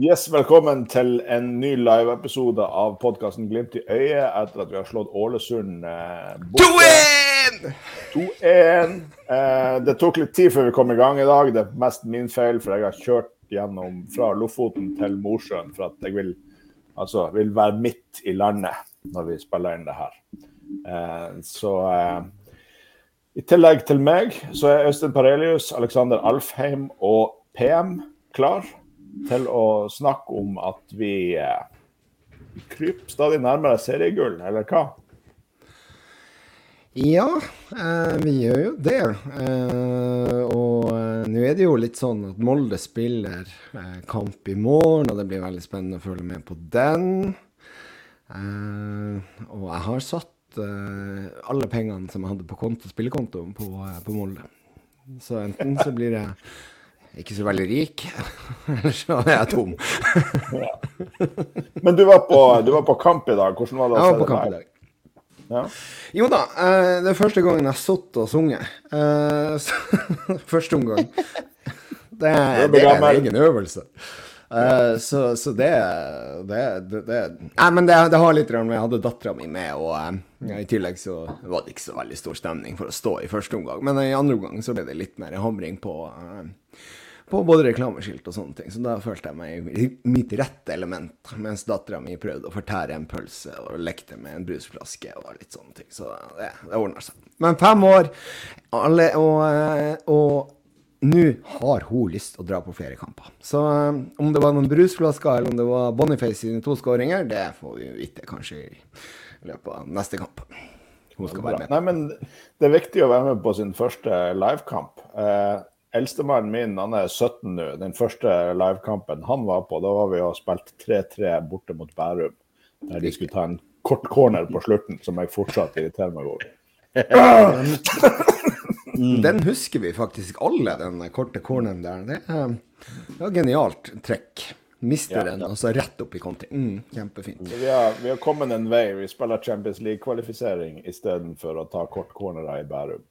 Yes, velkommen til en ny live-episode av podkasten Glimt i øyet etter at vi har slått Ålesund eh, borte. 2-1! Eh, det tok litt tid før vi kom i gang i dag. Det er mest min feil, for jeg har kjørt gjennom fra Lofoten til Mosjøen for at jeg vil, altså, vil være midt i landet når vi spiller inn det her. Eh, så eh, i tillegg til meg så er Øystein Parelius, Alexander Alfheim og PM klar til å snakke om at vi eh, kryper stadig nærmere seriegull, eller hva? Ja, eh, vi gjør jo det. Eh, og nå er det jo litt sånn at Molde spiller kamp i morgen, og det blir veldig spennende å følge med på den. Og jeg har satt alle pengene som jeg hadde på konto, spillekontoen på, på Molde. Så enten så blir det ikke så veldig rik. Ellers så er jeg tom. ja. Men du var, på, du var, på, kamp i dag. Hvordan var det? Jeg var på kamp i dag. Ja. Jo da, eh, det er første gangen jeg har sittet og sunget. Eh, første omgang. Det, det er en egen øvelse. Uh, så, så det, det, det, Nei, men det, det har litt med Jeg hadde dattera mi med, og i tillegg så var det ikke så veldig stor stemning for å stå i første omgang. Men i andre omgang så ble det litt mer hamring på på både reklameskilt og sånne ting. Så da følte jeg meg i mitt rette element, mens dattera mi prøvde å fortære en pølse og lekte med en brusflaske og litt sånne ting. Så det, det ordna seg. Men fem år, alle, og, og nå har hun lyst til å dra på flere kamper. Så om det var noen brusflasker eller om det var Boniface sine to skåringer, det får vi vite kanskje i løpet av neste kamp. Hun skal være med. Nei, men det er viktig å være med på sin første livekamp. Eh, Eldstemannen min han er 17 nå. Den første livekampen han var på, da var vi og spilte 3-3 borte mot Bærum. Der de skulle ta en kort corner på slutten, som jeg fortsatt irriterer meg over. Den husker vi faktisk alle, den korte corneren der. Det er, det var genialt trekk. Mister den, og så rett opp i konti. Mm, kjempefint. Vi har, vi har, kommet en vei. Vi spiller Champions League-kvalifisering istedenfor å ta kort cornerer i Bærum.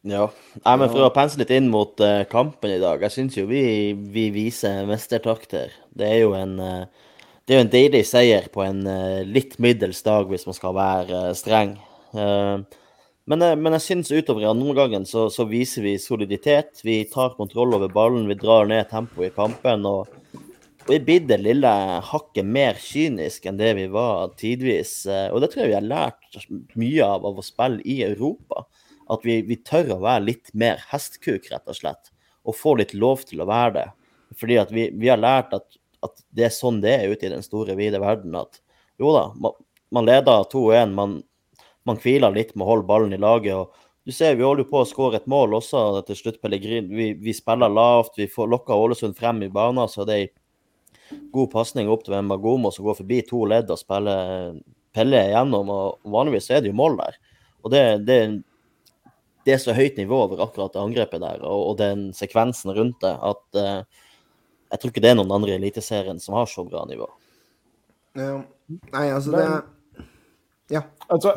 Ja. Nei, men For å pense litt inn mot uh, kampen i dag. Jeg syns jo vi, vi, viser mestertakter. Det er jo en, uh, det er jo en deilig seier på en uh, litt middels dag, hvis man skal være streng. men, men, jeg syns utover i andre omgangen så, så, viser vi soliditet. Vi tar kontroll over ballen, vi drar ned tempoet i kampen. og og vi blir det lille hakket mer kynisk enn det vi var tidvis. Og det tror jeg vi har lært mye av av å spille i Europa. At vi, vi, tør å være litt mer hestkuk, rett og slett. Og få litt lov til å være det. Fordi at vi, vi har lært at, at, det er sånn det er ute i den store, vide verden. At jo da, man, man leder 2-1, man, man hviler litt med å holde ballen i laget. og du ser Vi holder på å skåre et mål også til slutt. Pellegrin. Vi, vi spiller lavt, vi får lokka Ålesund frem i banen. så det er god pasning opp til Magomo som går forbi to ledd og spiller Pelle igjennom. og Vanligvis er det jo mål der. Og det, det, det er så høyt nivå over akkurat det angrepet der og, og den sekvensen rundt det, at uh, jeg tror ikke det er noen andre i Eliteserien som har så bra nivå. Ja. Nei, altså det Ja. Altså,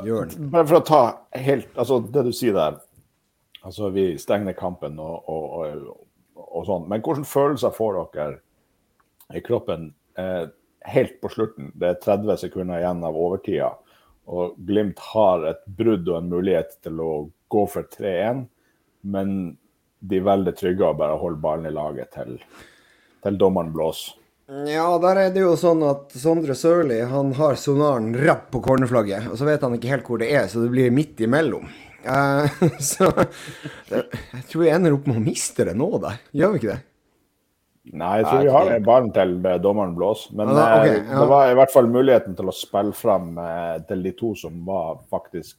bare for å ta helt Altså, det du sier der Altså, vi stenger kampen og, og, og, og sånn. Men hvilke følelser får dere i kroppen eh, helt på slutten? Det er 30 sekunder igjen av overtida, og Glimt har et brudd og en mulighet til å gå for 3-1, men de er veldig trygge og bare holder ballen i laget til, til dommeren blåser. Ja, der er det jo sånn at Sondre Sørli han har sonaren rapp på cornerflagget, og så vet han ikke helt hvor det er, så det blir midt imellom. Uh, så jeg tror vi ender opp med å miste det nå, der. Gjør vi ikke det? Nei, jeg tror vi har ballen til dommeren blåser. Men ja, okay, ja. det var i hvert fall muligheten til å spille fram eh, til de to som var faktisk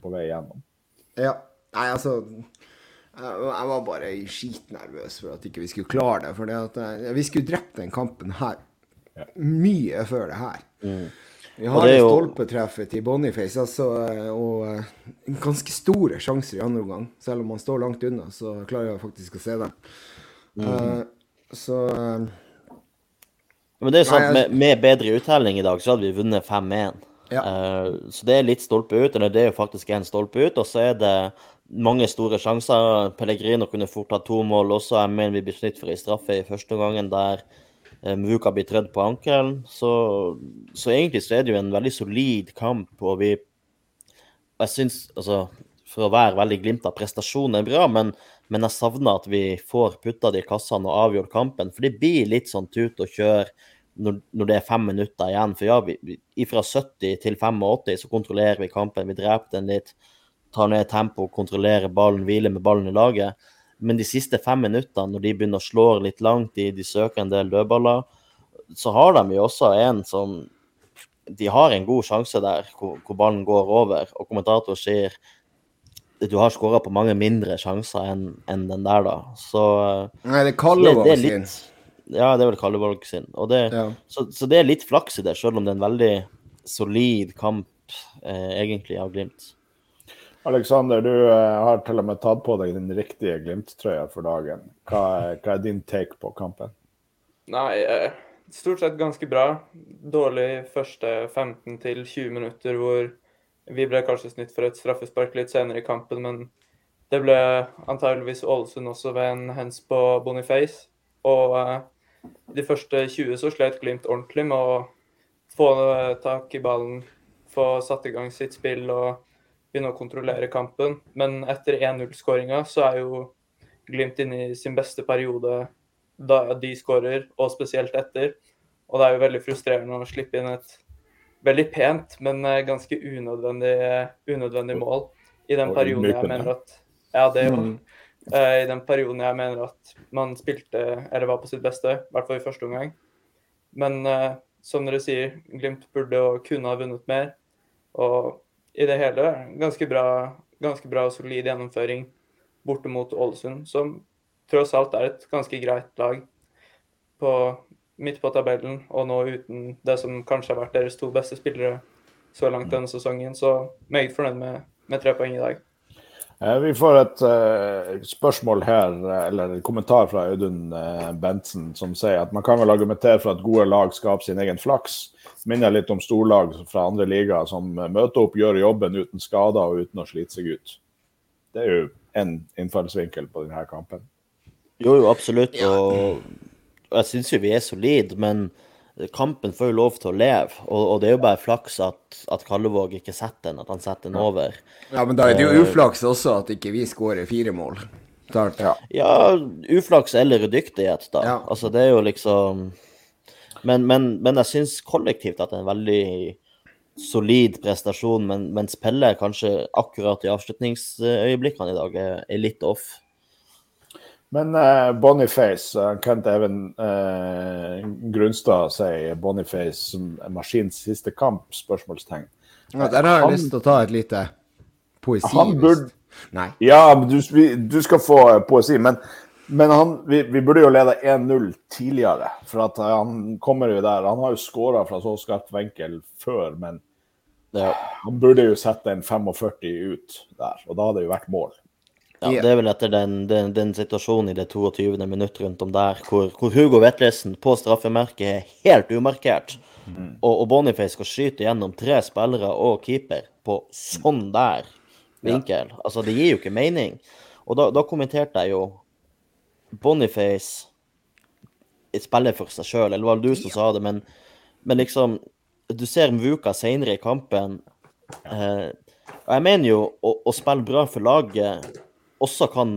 på vei gjennom. Ja. Nei, altså Jeg var bare skitnervøs for at ikke vi skulle klare det. For eh, vi skulle drept den kampen her mye før det her. Mm. Vi har jo... stolpetreffet til Boniface altså, og ganske store sjanser i andre omgang. Selv om man står langt unna, så klarer jeg faktisk å se det. Mm. Så uh, Men det er sånn at med, med bedre uttelling i dag, så hadde vi vunnet 5-1. Ja. Uh, så det er litt stolpe ut, eller det er jo faktisk en stolpe ut. Og så er det mange store sjanser. Pellegrino kunne fort ha to mål også. Jeg mener vi blir snytt for ei straffe i første gangen der Muka blir trødd på ankelen. Så, så, egentlig så er det jo en veldig solid kamp, og vi Jeg syns altså For å være veldig glimt av prestasjonen er bra, men, men jeg savner at vi får putta i kassene og avgjort kampen. For det blir litt sånn tut og kjør når, når, det er fem minutter igjen. For ja, vi, fra 70 til 85 så kontrollerer vi kampen. Vi dreper den litt, tar ned tempo, kontrollerer ballen, hviler med ballen i laget. Men de siste fem minuttene, når de begynner å slå litt langt, de, de søker en del dødballer, så har de jo også en som De har en god sjanse der hvor ballen går over, og kommentator sier du har skåra på mange mindre sjanser enn en den der, da. Så Nei, det er Kallevåg sin. Ja, det er vel Kallevåg sin. Det, ja. så, så, det er litt flaks i det, selv om det er en veldig solid kamp, eh, egentlig, av Glimt. Aleksander, du eh, har til og med tatt på deg den riktige Glimt-trøya for dagen. Hva er, hva er, din take på kampen? Nei, eh, stort sett ganske bra. Dårlig første 15 20 minutter hvor vi ble kanskje snytt for et straffespark litt senere i kampen, men det ble antageligvis Ålesund også ved en hens på Boniface. Og uh, de første 20 så slet Glimt ordentlig med å få tak i ballen, få satt i gang sitt spill og begynne å kontrollere kampen. Men etter 1-0-skåringa så er jo Glimt inne i sin beste periode da de skårer, og spesielt etter. Og det er jo veldig frustrerende å slippe inn et veldig pent, men eh, ganske unødvendig, unødvendig mål i den perioden jeg mener at Ja, det var mm. uh, I den perioden jeg mener at man spilte, eller var på sitt beste, i hvert fall i første omgang. Men uh, som dere sier, Glimt burde og kunne ha vunnet mer. Og i det hele ganske bra, ganske bra og solid gjennomføring borte mot Ålesund, som tross alt er et ganske greit lag på, midt på tabellen, og nå uten det som kanskje har vært deres to beste spillere så langt denne sesongen. Så meget fornøyd med, med tre poeng i dag. Eh, vi får et uh, spørsmål her, eller en kommentar fra Audun uh, Bentsen, som sier at man kan vel argumentere for at gode lag skaper sin egen flaks minner litt om storlag fra andre ligaer som møter opp, gjør jobben uten skader og uten å slite seg ut. Det er jo en innfallsvinkel på denne kampen. Jo, jo, absolutt. Og jeg syns jo vi er solide, men kampen får jo lov til å leve. Og, og det er jo bare flaks at, at Kallevåg ikke setter den, at han setter den over. Ja, men da er det jo eh, uflaks også at ikke vi skårer fire mål. Ja. ja, uflaks eller udyktighet, da. Ja. Altså, det er jo liksom men, men, men jeg syns kollektivt at det er en veldig solid prestasjon, men, mens Pelle kanskje akkurat i avslutningsøyeblikkene i dag er, er litt off. Men uh, Boniface, uh, Kent Even uh, Grunstad sier Boniface maskins siste kamp? spørsmålstegn. Ja, Der har jeg han, lyst til å ta et lite poesi. Han burde, Nei. Ja, du, du, skal få poesi. Men men han, vi, vi, burde jo lede 1-0 tidligere, for at han kommer jo der. Han har jo skåra fra så skarp vinkel før, men ja. han burde jo sette en 45 ut der, og da hadde det jo vært mål. Ja, det er vel etter den, den, den situasjonen i det 22. minutt rundt om der, hvor, hvor Hugo Vetlesen på straffemerket er helt umarkert, mm. og, og Boniface skal skyte gjennom tre spillere og keeper på sånn der vinkel. Ja. Altså, det gir jo ikke mening. Og da, da kommenterte jeg jo Boniface spiller for seg sjøl, eller var det du som sa det, men, men liksom Du ser Mvuka seinere i kampen. Eh, og jeg mener jo å, å, spille bra for laget også kan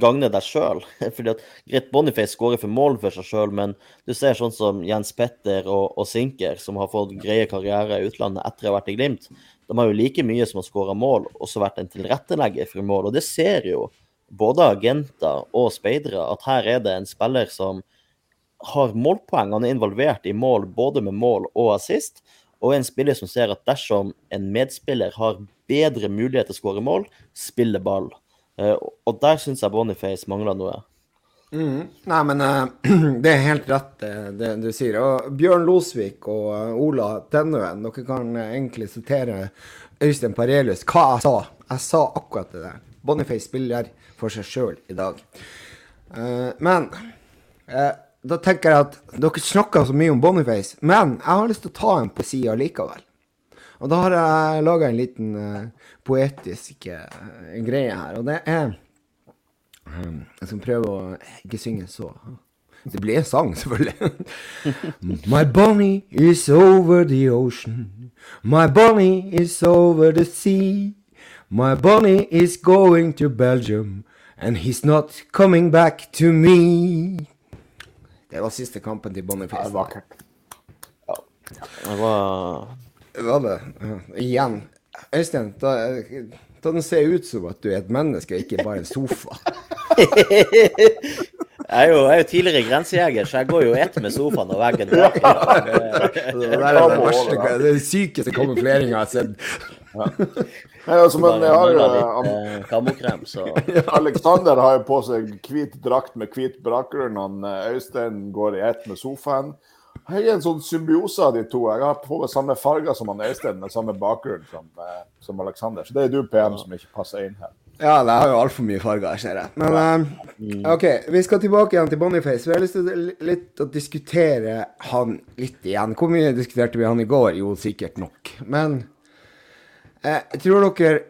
gagne deg sjøl. Fordi at Greit Boniface skårer for mål for seg sjøl, men du ser sånn som Jens Petter og, og, Sinker, som har fått greie karriere i utlandet etter å ha vært i Glimt. De har jo like mye som har skåra mål, også vært en tilrettelegger for mål. Og det ser jo både agenter og speidere at her er det en spiller som har målpoeng. Han er involvert i mål både med mål og assist. Og en spiller som ser at dersom en medspiller har bedre mulighet til å skåre mål, spiller ball. Eh, og der syns jeg Boniface mangler noe. Mm. Nei, men uh, det er helt rett, det, det, du sier. Og Bjørn Losvik og uh, Ola Tennøen, dere kan uh, egentlig sitere Øystein Parelius hva jeg sa. Jeg sa akkurat det der. Boniface spiller for seg sjøl i dag. Men da tenker jeg at dere snakker så mye om Boniface, men jeg har lyst til å ta en poesi allikevel. Og da har jeg laga en liten uh, poetisk greie her, og det er Jeg skal prøve å ikke synge så Det blir en sang, selvfølgelig. My bunny is over the ocean. My bunny is over the sea. My bunny is going to Belgium. And he's not coming back to me. Det var siste kampen til Boniface. Det var vakkert. Ja. Det var var det. Igjen. Øystein, da, da den ser ut som at du er et menneske, ikke bare en sofa. Jeg er, jo, jeg er jo tidligere grensejeger, så jeg går jo ett med sofaen og veggen bak. Det er det verste, det den sykeste kamufleringa jeg har sett. Ja. Nei, altså, men jeg har jo eh, Kamokrem, så Alexander har jo på seg hvit drakt med hvit bakgrunn. Han eh, Øystein går i ett med sofaen. Jeg er en sånn symbiose av de to. Jeg har på meg samme farger som han Øystein, med samme bakgrunn som, eh, som Alexander. Så det er du, PM, som ikke passer inn her. Ja, jeg har jo altfor mye farger, ser jeg. Men uh, OK, vi skal tilbake igjen til Boniface. Vi har lyst til litt å diskutere han litt igjen. Hvor mye diskuterte vi han i går? Jo, sikkert nok. Men eh, tror dere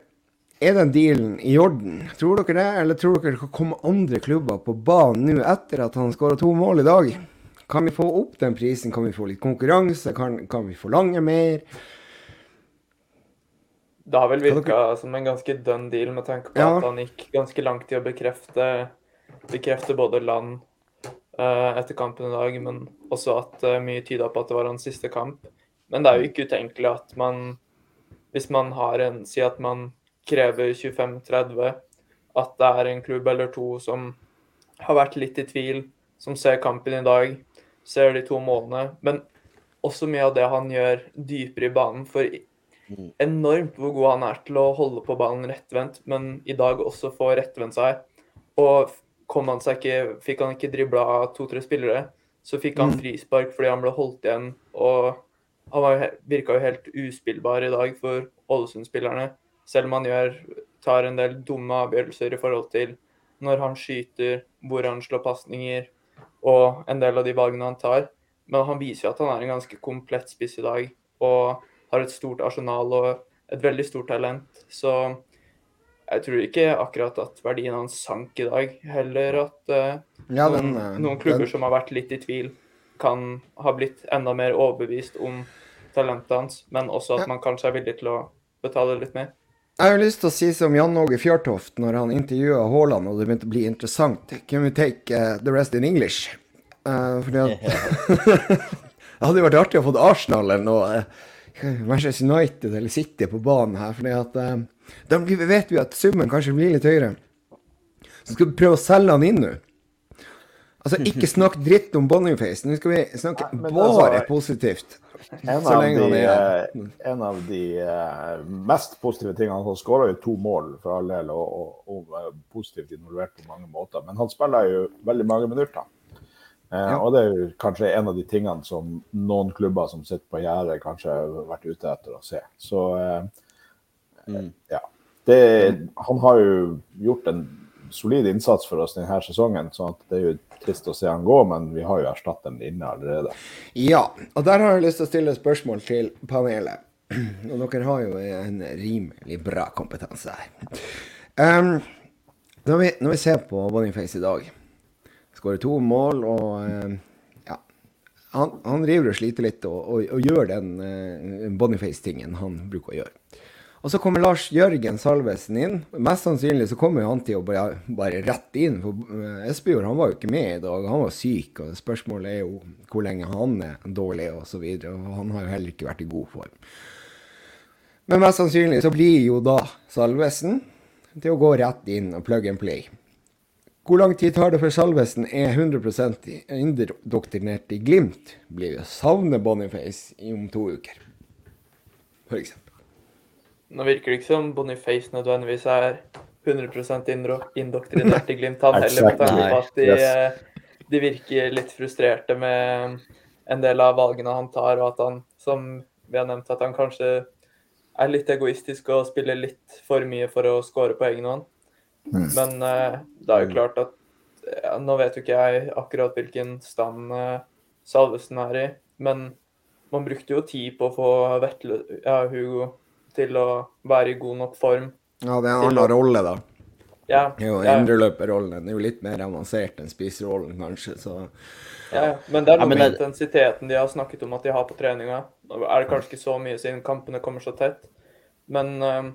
Er den dealen i orden? Tror dere det, eller tror dere det kan komme andre klubber på banen nå etter at han skåra to mål i dag? Kan vi få opp den prisen? Kan vi få litt konkurranse? Kan, kan vi forlange mer? Det har vel virka som en ganske done deal med tanke på ja. at han gikk ganske langt i å bekrefte, bekrefte både land uh, etter kampen i dag, men også at uh, mye tyda på at det var hans siste kamp. Men det er jo ikke utenkelig at man, hvis man har en Si at man krever 25-30, at det er en klubb eller to som har vært litt i tvil, som ser kampen i dag, ser de to målene. Men også mye av det han gjør dypere i banen. For Mm. enormt hvor god han er til å holde på ballen rettvendt, men i dag også få rettvendt seg. Og kom han seg ikke, fikk han ikke dribla to-tre spillere, så fikk han mm. frispark fordi han ble holdt igjen. Og han virka jo helt uspillbar i dag for Ålesund-spillerne, selv om han gjør, tar en del dumme avgjørelser i forhold til når han skyter, hvor han slår pasninger, og en del av de valgene han tar. Men han viser jo at han er en ganske komplett spiss i dag. og har et stort arsenal og et veldig stort talent. Så jeg tror ikke akkurat at verdien hans sank i dag. Heller at uh, ja, den, noen, eh, noen, klubber den... som har vært litt i tvil, kan ha blitt enda mer overbevist om talentet hans, men også at ja. man kanskje er villig til å betale litt mer. Jeg har lyst til å si som Jan Åge Fjørtoft når han intervjua Haaland og det begynte å bli interessant. Can we take uh, the rest in English? Uh, fordi at Det hadde jo vært artig å få Arsenal eller noe Manchester United eller City på banen her. fordi at um, da vet vi at summen kanskje blir litt høyere. Så skal vi prøve å selge han inn nå. Altså, ikke snakk dritt om Boniface. Nå skal vi snakke Nei, bare altså, positivt. En av, de, eh, en av de mest positive tingene Han skåra jo to mål for all del og, og, og positivt involvert på mange måter. Men han spiller jo veldig mange minutter. Eh, og det er jo kanskje en av de tingene som noen klubber som sitter på gjerdet, kanskje har vært ute etter å se. Så eh, mm. ja. Det, han har jo gjort en solid innsats for oss denne sesongen, så det er jo trist å se han gå, men vi har jo erstatteren inne allerede. Ja, og der har jeg lyst til å stille spørsmål til panelet. Og dere har jo en rimelig bra kompetanse her. Um, når, vi, når vi ser på Boniface i dag Skårer to mål og um, ja. Han, han driver og sliter litt og, og, og gjør den uh, Boniface-tingen han bruker å gjøre. Og så kommer Lars Jørgen Salvesen inn. Mest sannsynlig så kommer han til å bare, bare rett inn. For uh, Espejord han var jo ikke med i dag. Han var syk. og Spørsmålet er jo hvor lenge han er dårlig osv. Han har jo heller ikke vært i god form. Men mest sannsynlig så blir jo da Salvesen til å gå rett inn og plug and play. Hvor lang tid tar det før Salvesen er 100 indoktrinert i Glimt? Blir jo savne Boniface om to uker, f.eks.? Nå virker det ikke som Boniface nødvendigvis er 100 indoktrinert i Glimt, han heller, med tanke på at de, eh, de, virker litt frustrerte med en del av valgene han tar, og at han, som vi har nevnt, at han kanskje er litt egoistisk og spiller litt for mye for å score på egen hånd. Mm. Men uh, det er jo klart at ja, Nå vet jo ikke jeg akkurat hvilken stand uh, Salvesen er i, men man brukte jo tid på å få Vetle, ja, Hugo til å være i god nok form. Ja, det er en annen rolle, da. Ja, jo. Indreløperrollen er jo litt mer avansert enn spiserollen, kanskje. så... Ja, men det er noe med intensiteten de har snakket om at de har på treninga. Er det kanskje ikke så mye siden kampene kommer så tett, men um,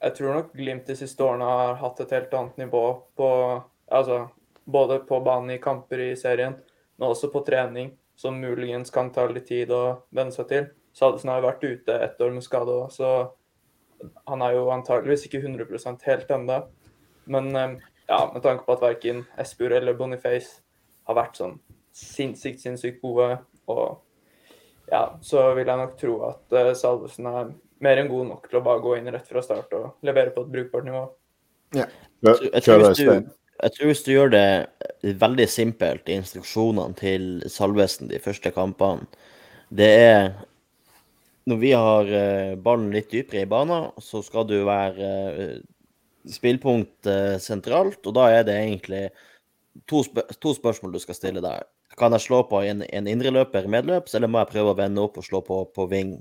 jeg tror nok Glimt de siste årene har hatt et helt annet nivå på Altså både på banen i kamper i serien, men også på trening, som muligens kan ta litt tid å venne seg til. Salvesen har jo vært ute ett år med skade òg, så han er jo antageligvis ikke 100 helt ennå. Men eh, ja, med tanke på at verken Espejord eller Boniface har vært sånn sinnssykt, sinnssykt gode, og ja, så vil jeg nok tro at uh, Salvesen er mer enn god nok til å bare gå inn rett fra start og levere på et brukbart nivå. Ja. Jeg, tror hvis du, jeg tror hvis du gjør det veldig simpelt i instruksjonene til Salvesen de første kampene, det er når vi har eh, ballen litt dypere i banen, så skal du være eh, spillpunkt sentralt, og da er det egentlig to, spør to spørsmål du skal stille der. Kan jeg slå på en, en indreløper medløps, eller må jeg prøve å vende opp og slå på, på ving?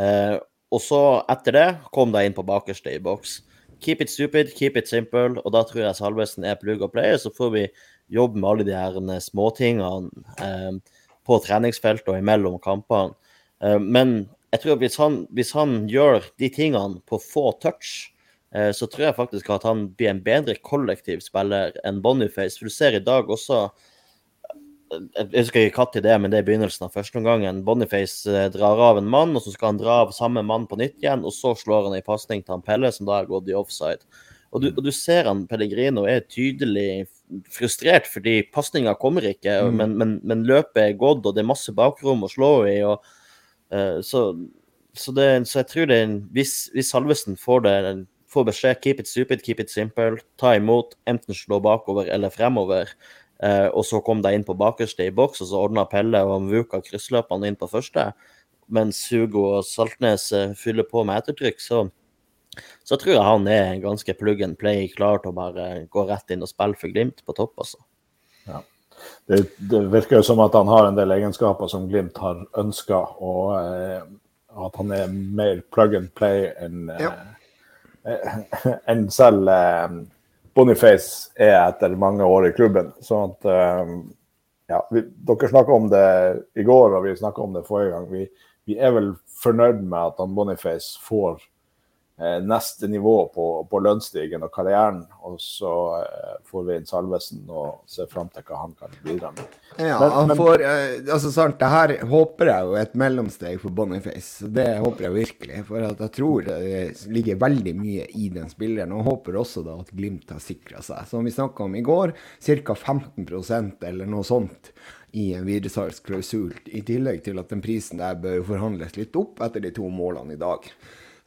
Eh, og så, etter det, kom deg inn på bakerste i boks. Keep it stupid, keep it simple, og da tror jeg Salvesen er plug og play. Så får vi jobbe med alle de her småtingene eh, på treningsfeltet og imellom kampene. Eh, men jeg tror at hvis han, hvis han, gjør de tingene på få touch, eh, så tror jeg faktisk at han blir en bedre kollektiv spiller enn Boniface. For du ser i dag også jeg husker ikke når det men det er begynnelsen av første omgangen. Boniface eh, drar av en mann, og så skal han dra av samme mann på nytt igjen. Og så slår han en pasning til han Pelle, som da har gått i offside. Og du, og du ser han Pellegrino er tydelig frustrert fordi pasninga kommer ikke, mm. men, men, men, løpet er gått, og det er masse bakrom å slå i. og så, så, det, så, jeg tror det hvis, hvis Salvesen får, får beskjed keep it stupid, keep it simple, ta imot, enten slå bakover eller fremover, Eh, og så kom de inn på bakerste i boks, og så ordna Pelle og Mvuka kryssløpene inn på første. Mens Hugo og Saltnes eh, fyller på med ettertrykk, så, så tror jeg han er ganske plug and play, klar til å bare gå rett inn og spille for Glimt på topp, altså. Ja. Det, det, virker jo som at han har en del egenskaper som Glimt har ønska, og eh, at han er mer plug and play enn ja. eh, en selv eh, Boniface er etter mange år i klubben. sånn at um, ja, vi, Dere snakka om det i går, og vi snakka om det forrige gang. Vi, vi, er vel fornøyd med at han Boniface får Eh, neste nivå på, på lønnsstigen og karrieren. Og så eh, får vi inn Salvesen og ser fram til hva han kan bidra med. Ja, men, han får, men... altså sant, det her håper jeg jo et mellomsteg for Boniface. Det håper jeg virkelig. For jeg tror det ligger veldig mye i den spilleren. Og håper også da at Glimt har sikra seg. Som vi snakka om i går, ca. 15% eller noe sånt i en videresalgsklausul. I tillegg til at den prisen der bør forhandles litt opp etter de to målene i dag.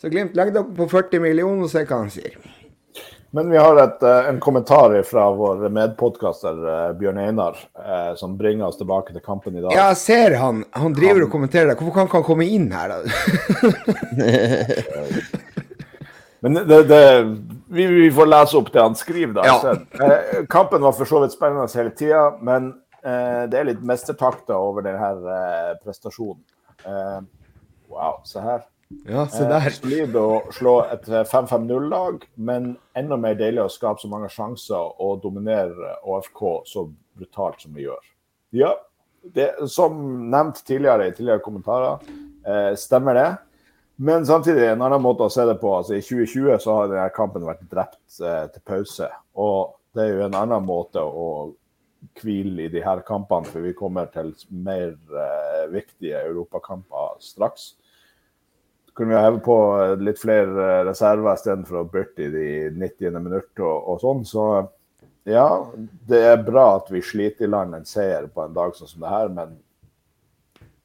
Så Glimt, legg dere på 40 millioner og se hva han sier. Men vi har et, eh, en kommentar fra vår medpodkaster eh, Bjørn Einar, eh, som bringer oss tilbake til kampen i dag. Ja, jeg ser han. Han driver han... og kommenterer det. Hvorfor kan ikke han komme inn her, da? Men det, det, vi, vi, får lese opp det han skriver, da. Ja. kampen var for så vidt spennende hele tida, men eh, det er litt mestertakter over denne prestasjonen. Eh, wow, se her. Ja, se der. Eh, solid å slå et 5-5-0-lag, men enda mer deilig å skape så mange sjanser og dominere AFK så brutalt som vi gjør. Ja, det, som nevnt tidligere i tidligere kommentarer, eh, stemmer det. Men samtidig en annen måte å se det på. altså I 2020 så har denne kampen vært drept eh, til pause. Og det er jo en annen måte å hvile i de her kampene, for vi kommer til mer eh, viktige europakamper straks kunne vi heve på litt flere reserver istedenfor å bytte i de 90. minutt og, og, sånn. Så ja, det er bra at vi sliter i land en seier på en dag sånn som det her, men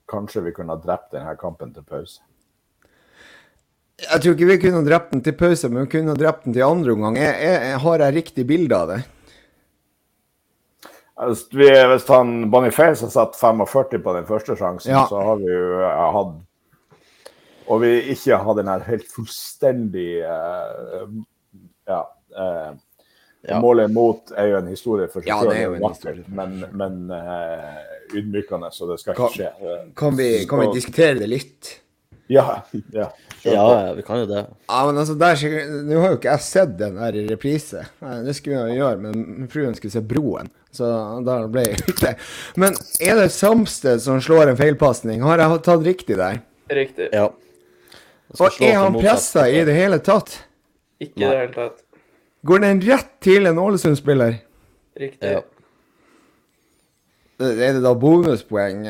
kanskje vi kunne ha drept denne kampen til pause. Jeg tror ikke vi kunne ha drept den til pause, men vi kunne ha drept den til andre omgang. Jeg, jeg, har jeg riktig bilde av det? Hvis han Boniface har satt 45 på den første sjansen, ja. så har vi jo hatt og vi ikke har den her helt fullstendig uh, ja, uh, ja. Målet mot er jo en historie for seg ja, selv, men, men uh, ydmykende, så det skal ikke skje. Kan vi, kan vi diskutere det litt? Ja, ja. Ja, vi kan jo det. Ja, men altså, der, Nå har jo ikke jeg sett den der i reprise. Det skulle vi gjøre, men fruen skulle se Broen. Så da ble jeg ute. Men er det Samsted som slår en feilpasning? Har jeg tatt riktig der? Riktig. Ja. Og er han pressa i det hele tatt? Ikke i det hele tatt. Går den rett til en Ålesund-spiller? Riktig. Ja. Er det da bonuspoeng?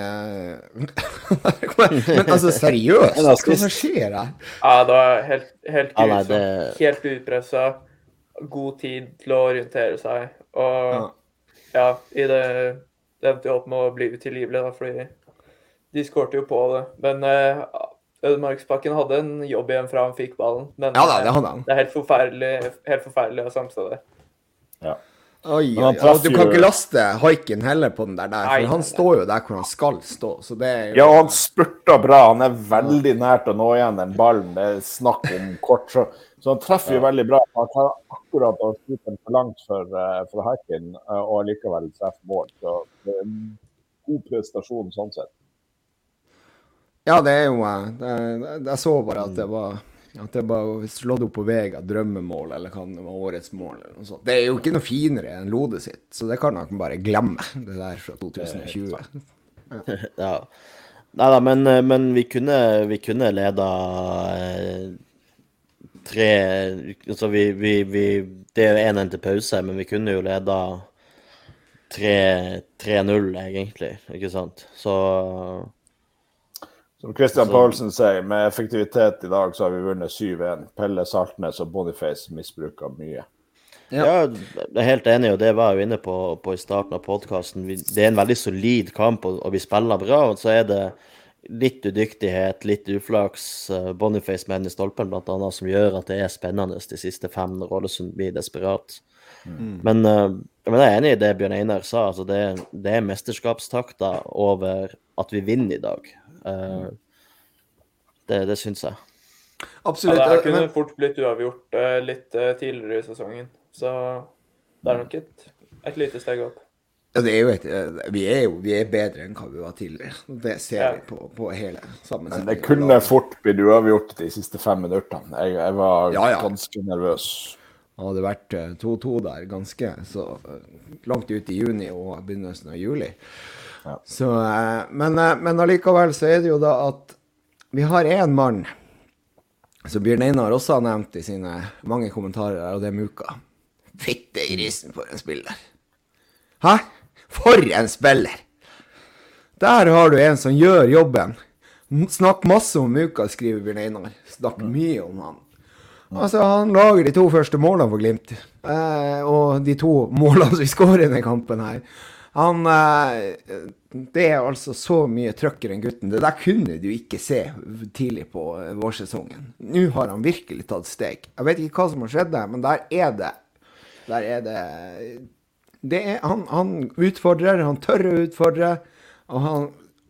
Men altså, seriøst? Hva som skjer her? Ja, det var helt, helt grusomt. det... Helt utpressa. God tid til å orientere seg. Og ja, ja i det, det endte jo opp med å bli utilgivelig, da, fordi de skårte jo på det. Men uh, Ødemarksbakken hadde en jobb igjen fra han fikk ballen. Men ja, da, det, hadde han. det er helt forferdelig, helt forferdelig å samstå det. Ja. Oi, oi, oi. Du kan ikke laste haiken heller på den der, der for han står jo der hvor han skal stå. Så det er jo... Ja, han spurter bra. Han er veldig nært å nå igjen den ballen. Det er snakk om kort. Så, så han treffer jo veldig bra. Han tar akkurat og skyter den for langt for, uh, for haiken, uh, og likevel treffer mål. Så det er en god prestasjon sånn sett. Ja, det er jo jeg. Jeg så bare at det var at det bare slått opp på vega, drømmemål, eller hva det var, årets mål, eller noe sånt. Det er jo ikke noe finere enn Lode sitt, så det kan han bare glemme, det der fra 2020. Ja. ja. Nei da, men, men, vi kunne, vi kunne leda eh, tre Altså, vi, vi, vi Det er jo 1-1 til pause, men vi kunne jo leda 3-0, egentlig, ikke sant? Så som Christian Paulsen sier, med effektivitet i dag så har vi vunnet 7-1. Pelle Saltnes og Boniface misbruker mye. Ja. ja, jeg er helt enig, og det var jeg jo inne på, på i starten av podkasten. Det er en veldig solid kamp, og, og vi spiller bra. Og så er det litt udyktighet, litt uflaks. Uh, Boniface med henne i stolpen bl.a. som gjør at det er spennende de siste fem når Ålesund blir desperat. Mm. Men, uh, men, jeg er enig i det Bjørn Einar sa. altså Det, det er mesterskapstakter over at vi vinner i dag. Uh, det det syns jeg. Absolutt. Ja, det kunne men... fort blitt uavgjort uh, litt uh, tidligere i sesongen. Så det er nok et, et lite steg opp. Ja, det er jo et, vi, er jo, vi er bedre enn hva vi var tidligere. Det ser ja. vi på, på hele sammensetningen. Men det kunne fort blitt uavgjort de siste fem minuttene. Jeg, jeg var ja, ja. ganske nervøs. Det hadde vært 2-2 der ganske så langt ut i juni og begynnelsen av juli. Ja. Så, eh, men, eh, men allikevel så er det jo da at vi har én mann som Bjørn Einar også har nevnt i sine mange kommentarer, og det er Muka. Fitte grisen for en spiller. Hæ? For en spiller! Der har du en som gjør jobben. Snakk masse om Muka, skriver Bjørn Einar. Snakk mye om han. Altså, Han lager de to første målene for Glimt. Eh, og de to målene som vi skårer i denne kampen her. Han eh, Det er altså så mye trøkk i den gutten. Det der kunne du ikke se tidlig på eh, vårsesongen. Nå har han virkelig tatt steg. Jeg vet ikke hva som har skjedd der, men der er det Der er det, det er, han, han, utfordrer, han tør å utfordre, og han,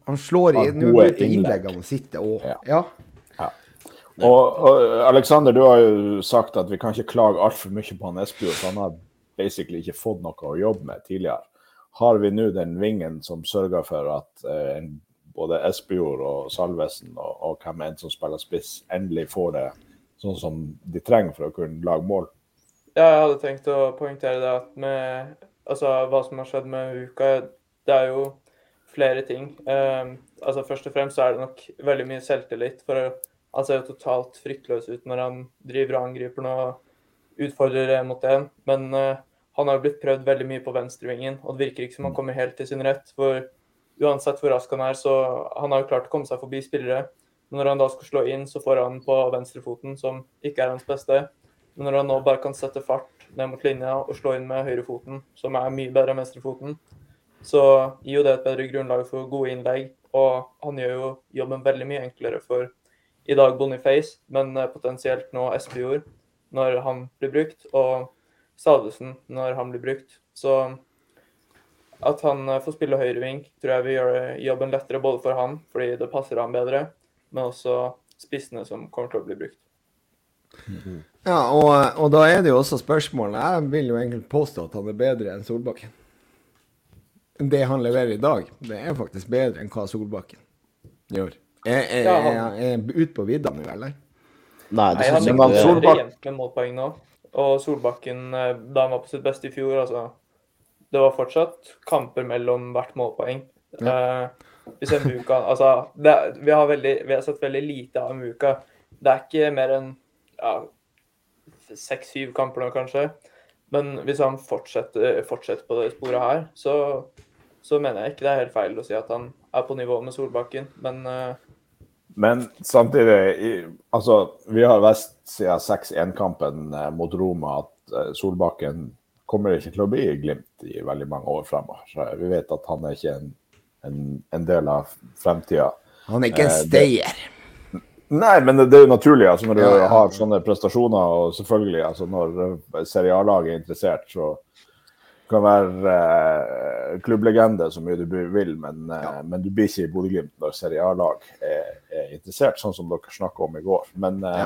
han slår i Nå begynte innleggene å sitte. Ja. ja. Og, og, Alexander, du har jo sagt at vi kan ikke klage altfor mye på han Espejord, for han har basically ikke fått noe å jobbe med tidligere har vi nå den vingen som sørger for at eh, både Espejord og Salvesen og, og hvem enn som spiller spiss, endelig får det sånn som de trenger for å kunne lage mål? Ja, jeg hadde tenkt å poengtere det at med altså, hva som har skjedd med uka, det er jo flere ting. Um, altså Først og fremst så er det nok veldig mye selvtillit. for Han ser jo totalt fryktløs ut når han driver og angriper nå og utfordrer én mot én. Men uh, han har jo blitt prøvd veldig mye på venstrevingen, og det virker ikke som han mm. kommer helt til sin rett. For uansett hvor rask han er, så han har jo klart å komme seg forbi spillere. Men når han da skal slå inn, så får han på venstrefoten, som ikke er hans beste. Men når han nå bare kan sette fart ned mot linja og slå inn med høyrefoten, som er mye bedre enn venstrefoten, så gir jo det et bedre grunnlag for gode innlegg. Og han gjør jo jobben veldig mye enklere for i dag Boniface, men eh, potensielt nå Espejord, når han blir brukt. og Salvesen når han blir brukt. Så at han eh, får spille høyreving, tror jeg vil gjøre jobben lettere både for han, fordi det passer han bedre, men også spissene som kommer til å bli brukt. Ja, og, og da er det jo også spørsmålet Jeg vil jo egentlig påstå at han er bedre enn Solbakken. Det han leverer i dag, det er faktisk bedre enn hva Solbakken gjør. Er, er, er, er ute på vidda nå, eller? Nei, det Nei han er Solbak... Og Solbakken, eh, da han var på sitt beste i fjor, altså Det var fortsatt kamper mellom hvert målpoeng. Ja. Uh, hvis en Muka Altså, det, vi, har veldig, vi, har sett veldig lite av Muka. Det er ikke mer enn ja, seks-syv kamper nå, kanskje. Men hvis han fortsetter, fortsetter på det sporet her, så, så, mener jeg ikke det er helt feil å si at han er på nivå med Solbakken, men uh, men samtidig, altså, vi har visst siden 6-1-kampen eh, mot Roma at eh, Solbakken kommer ikke til å bli Glimt i veldig mange år fremover. Vi vet at han er ikke en, en, en del av fremtida. Han er ikke en stayer. Nei, men det er jo naturlig. altså Når du ja, ja. har sånne prestasjoner, og selvfølgelig altså når Seriallaget er interessert, så kan være eh, klubblegende så mye du vil, men, eh, ja. men du blir ikke i Bodø-Glimt når Serie A-lag er, er, interessert, sånn som dere snakka om i går. Men eh,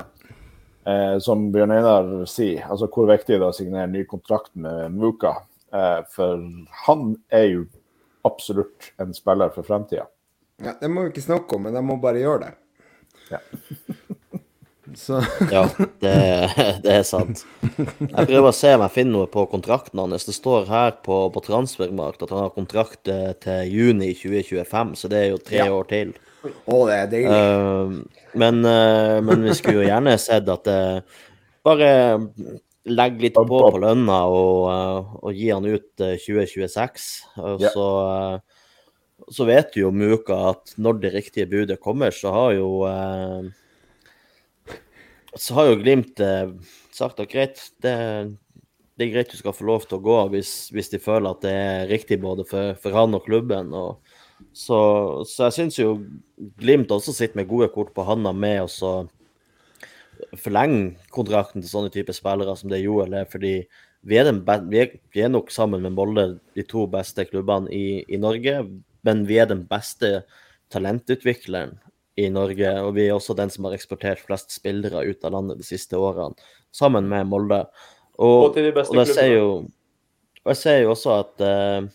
eh, som Bjørn Einar sier, altså hvor viktig det er å signere ny kontrakt med Muka. for han er jo absolutt en spiller for fremtida. Ja, det må vi ikke snakke om, men jeg må bare gjøre det. Ja. ja, det, det, er sant. Jeg prøver å se om jeg finner noe på kontrakten hans. Det står her på, på Transfermarkt at han har kontrakt eh, til juni 2025, så det er jo tre ja. år til. Å, det er deilig. Uh, men, uh, men, vi skulle jo gjerne sett at det bare legge litt på på lønna og, og gi han ut 2026. Og så så vet jo Muka at når det riktige budet kommer, så har jo Så har jo Glimt eh, sagt at greit, det, det, er greit du skal få lov til å gå hvis, hvis de føler at det er riktig både for, for han og klubben. Og, så, så, jeg syns jo Glimt også sitter med gode kort på handa med å forlenge kontrakten til sånne typer spillere som det Joel er, fordi vi er, vi, er, vi er, nok sammen med Molde de to beste klubbene i, i Norge men vi er den beste talentutvikleren i Norge. Og vi er også den som har eksportert flest spillere ut av landet de siste årene, sammen med Molde. Og, og til de beste og jeg ser jo, og jeg ser jo også at uh,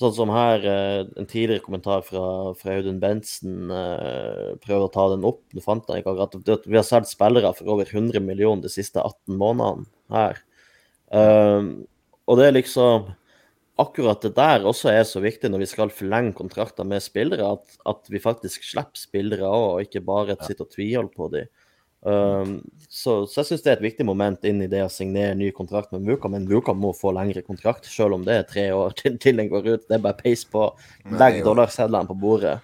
Sånn som her, uh, en tidligere kommentar fra, fra Audun Bentsen uh, prøver å ta den opp. Nå fant han ikke akkurat Vi har solgt spillere for over 100 millioner de siste 18 månedene her. og det er liksom akkurat det der også er så viktig når vi skal forlenge kontrakter med spillere, at, at vi faktisk slipper spillere òg, og ikke bare sitter og tviholder på dem. Um, så, så, jeg syns det er et viktig moment inn i det å signere ny kontrakt med Vuka, men Vuka må få lengre kontrakt, selv om det er tre år til, til den går ut. Det er bare peis på. Legg dollarsedlene på bordet.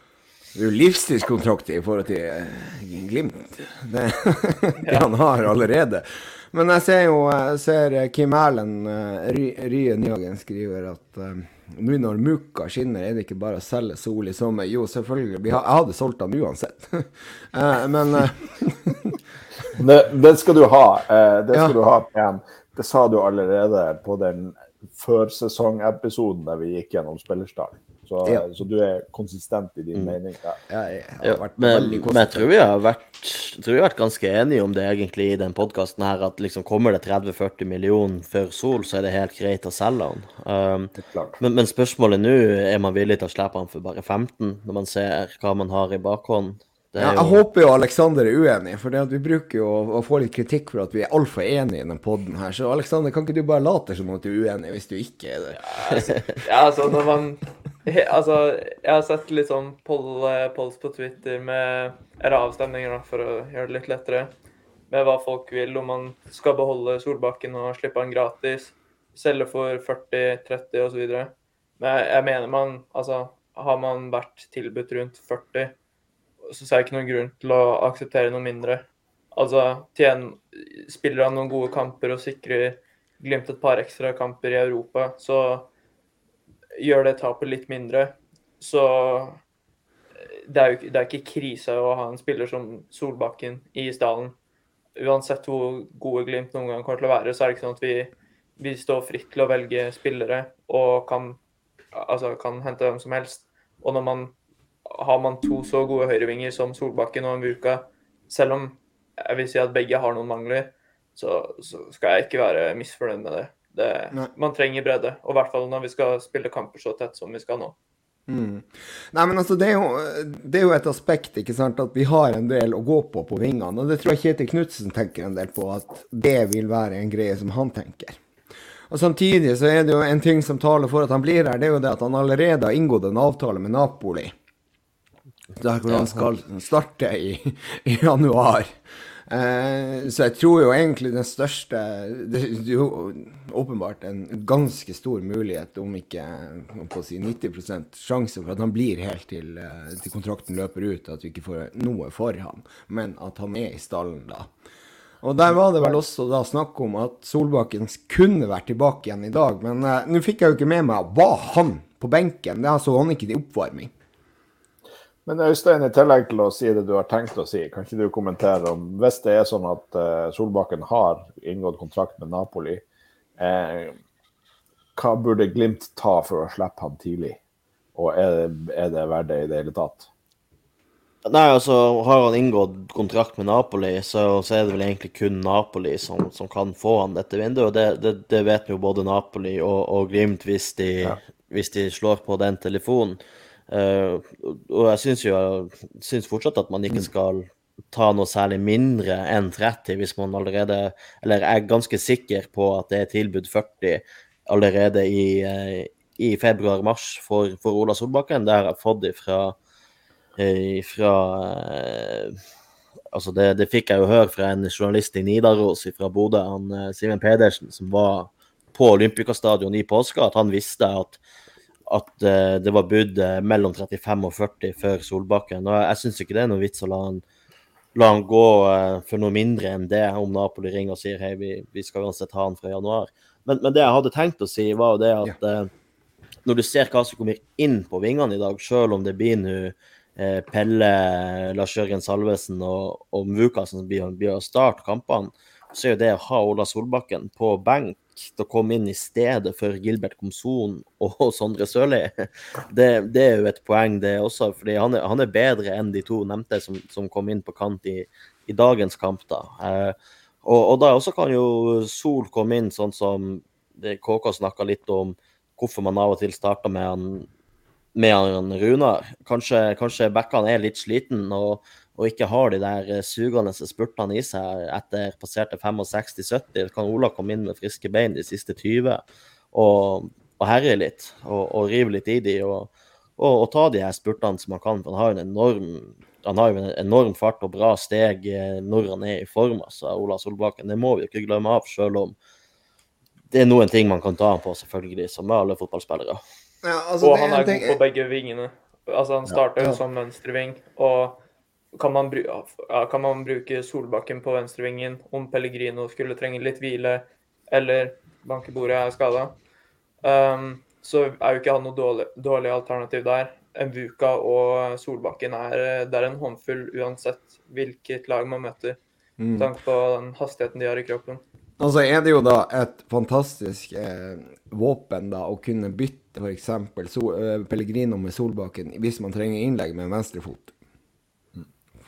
Det er jo livstidskontrakt i forhold til eh, Glimt. Det, det han har allerede. Men jeg ser jo jeg ser Kim Erlend uh, Rye Nyhagen skriver at uh, nå når Muka skinner, er det ikke bare å selge Sol i sommer. Jo, selvfølgelig. Har, jeg hadde solgt den uansett. uh, men det, det, skal du ha. det skal ja. du ha, PM. Det sa du allerede på den førsesongepisoden der vi gikk gjennom spillerstallen. Så, ja. så, du er konsistent i din mm. mening. Ja, jeg, jeg ja, men, men, jeg tror vi har vært, tror vi har vært ganske enige om det egentlig i den podkasten her, at liksom kommer det 30-40 millioner før Sol, så er det helt greit å selge han. Um, men, men, spørsmålet nå, er man villig til å slippe han for bare 15, når man ser hva man har i bakhånd? Ja, jeg håper jo Aleksander er uenig, for vi bruker jo å, få litt kritikk for at vi er altfor enige i denne poden her. Så Aleksander, kan ikke du bare late som at du er uenig, hvis du ikke er det? Ja, altså, ja, altså når man Altså, jeg har sett litt sånn poll, eh, polls på Twitter med Eller avstemninger, da, for å gjøre det litt lettere. Med hva folk vil, om man skal beholde Solbakken og slippe han gratis. Selge for 40, 30 osv. Men jeg, mener man Altså, har man vært tilbudt rundt 40 så ser jeg ikke noen grunn til å akseptere noe mindre. Altså, tjen, spiller han noen gode kamper og sikrer Glimt et par ekstra kamper i Europa, så gjør det tapet litt mindre. Så det er jo det er ikke krise å ha en spiller som Solbakken i Isdalen. Uansett hvor gode Glimt noen gang kommer til å være, så er det ikke sånn at vi, vi står fritt til å velge spillere og kan, altså, kan hente hvem som helst. Og når man har man to så gode høyrevinger som Solbakken og Murka, selv om jeg vil si at begge har noen mangler, så, så skal jeg ikke være misfornøyd med det. Det man trenger bredde, og i hvert fall når vi skal spille kamper så tett som vi skal nå. Mm. Nei, men altså, det er, jo, det er, jo, et aspekt ikke sant, at vi har en del å gå på på vingene. Og det tror jeg Kjetil Knutsen tenker en del på, at det vil være en greie som han tenker. Og Samtidig så er det jo en ting som taler for at han blir her, det er jo det at han allerede har inngått en avtale med Napoli. Der hvor han skal starte i, i januar. Eh, så jeg tror jo egentlig den største Det er jo åpenbart en ganske stor mulighet, om ikke på å si 90 sjanse for at han blir helt til, eh, til, kontrakten løper ut, at vi ikke får noe for ham, men at han er i stallen da. Og der var det vel også da snakk om at Solbakken kunne vært tilbake igjen i dag, men uh, nå fikk jeg jo ikke med meg Var han på benken? Det så han ikke til oppvarming. Men Øystein, i tillegg til å si det du har tenkt å si, kan ikke du kommentere om Hvis det er sånn at uh, Solbakken har inngått kontrakt med Napoli, eh, hva burde Glimt ta for å slippe han tidlig? Og er det, er det verdt det i det hele tatt? Nei, altså har han inngått kontrakt med Napoli, så, så er det vel egentlig kun Napoli som, som kan få han dette vinduet. og Det, det, det vet jo både Napoli og, og Glimt hvis de, ja. hvis de slår på den telefonen. Uh, og jeg syns jo synes fortsatt at man ikke skal ta noe særlig mindre enn 30 hvis man allerede Eller er ganske sikker på at det er tilbud 40 allerede i, uh, i februar-mars for, for, Ola Solbakken. Det har jeg fått ifra, ifra uh, Altså det, det, fikk jeg jo høre fra en journalist i Nidaros fra Bodø, han Simen Pedersen, som var på Olympiastadion i påska, at han visste at at uh, det var budd uh, mellom 35 og 40 før Solbakken. Og jeg, syns ikke det er noe vits å la han, la han gå uh, for noe mindre enn det, om Napoli ringer og sier hei, vi, vi skal uansett ha han fra januar. Men, men, det jeg hadde tenkt å si, var jo det at ja. når du ser hva som kommer inn på vingene i dag, selv om det blir nå Pelle, Lars Jørgen Salvesen og, og Muka som blir, blir å starte kampene, så er jo det å ha Ola Solbakken på benk til å komme inn i stedet for Gilbert Komson og Sondre Sørli. Det, det, er jo et poeng, det også. fordi han er, han er bedre enn de to nevnte som, som kom inn på kant i, i dagens kamp. da. Eh, og, og, da også kan jo Sol komme inn, sånn som KK snakka litt om hvorfor man av og til starter med han, med han Runar. Kanskje, kanskje backene er litt sliten. og og ikke har de der eh, sugende spurtene i seg etter passerte 65-70, kan Ola komme inn med friske bein de siste 20 og, og herje litt og, og, rive litt i de og, og, og, ta de her spurtene som han kan. for Han har jo en enorm, han har jo en enorm fart og bra steg eh, når han er i form, altså Ola Solbakken. Det må vi jo ikke glemme av, selv om det er noen ting man kan ta han på, selvfølgelig, som med alle fotballspillere. Ja, altså, og han er god på begge vingene. Altså, han starter jo ja, ja. som venstreving. og kan man, kan man, bruke Solbakken på venstrevingen om Pellegrino skulle trenge litt hvile eller bankebordet er skada. Um, så er jo ikke han noe dårlig, dårlig alternativ der. Mvuka og Solbakken er, det er en håndfull uansett hvilket lag man møter. Med mm. tanke på den hastigheten de har i kroppen. Altså er det jo da et fantastisk eh, våpen da å kunne bytte f.eks. So, eh, Pellegrino med Solbakken hvis man trenger innlegg med en venstrefot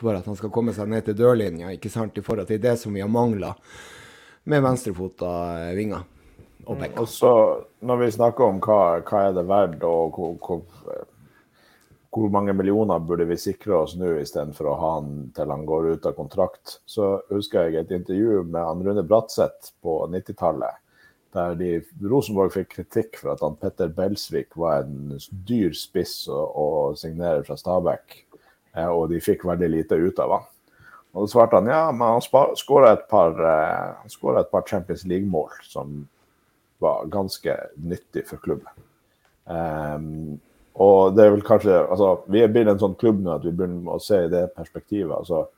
for at han skal komme seg ned til dørlinja, ikke sant, i forhold til det som vi har mangla med venstrefota eh, vinger og. Og så når vi snakker om hva, hva er det verdt, og hvor, hvor, hvor, mange millioner burde vi sikre oss nå istedenfor å ha han til han går ut av kontrakt, så husker jeg et intervju med han Rune Bratseth på 90-tallet. Der de, Rosenborg fikk kritikk for at han Petter Belsvik var en dyr spiss å, å signere fra Stabæk. Eh, og de fikk veldig lite ut av han. Og da svarte han ja, men han skåra et, eh, et, par Champions League-mål som var ganske nyttig for klubben. Um, og det er vel kanskje altså, Vi er blitt en sånn klubb nå at vi begynner å se i det perspektivet. altså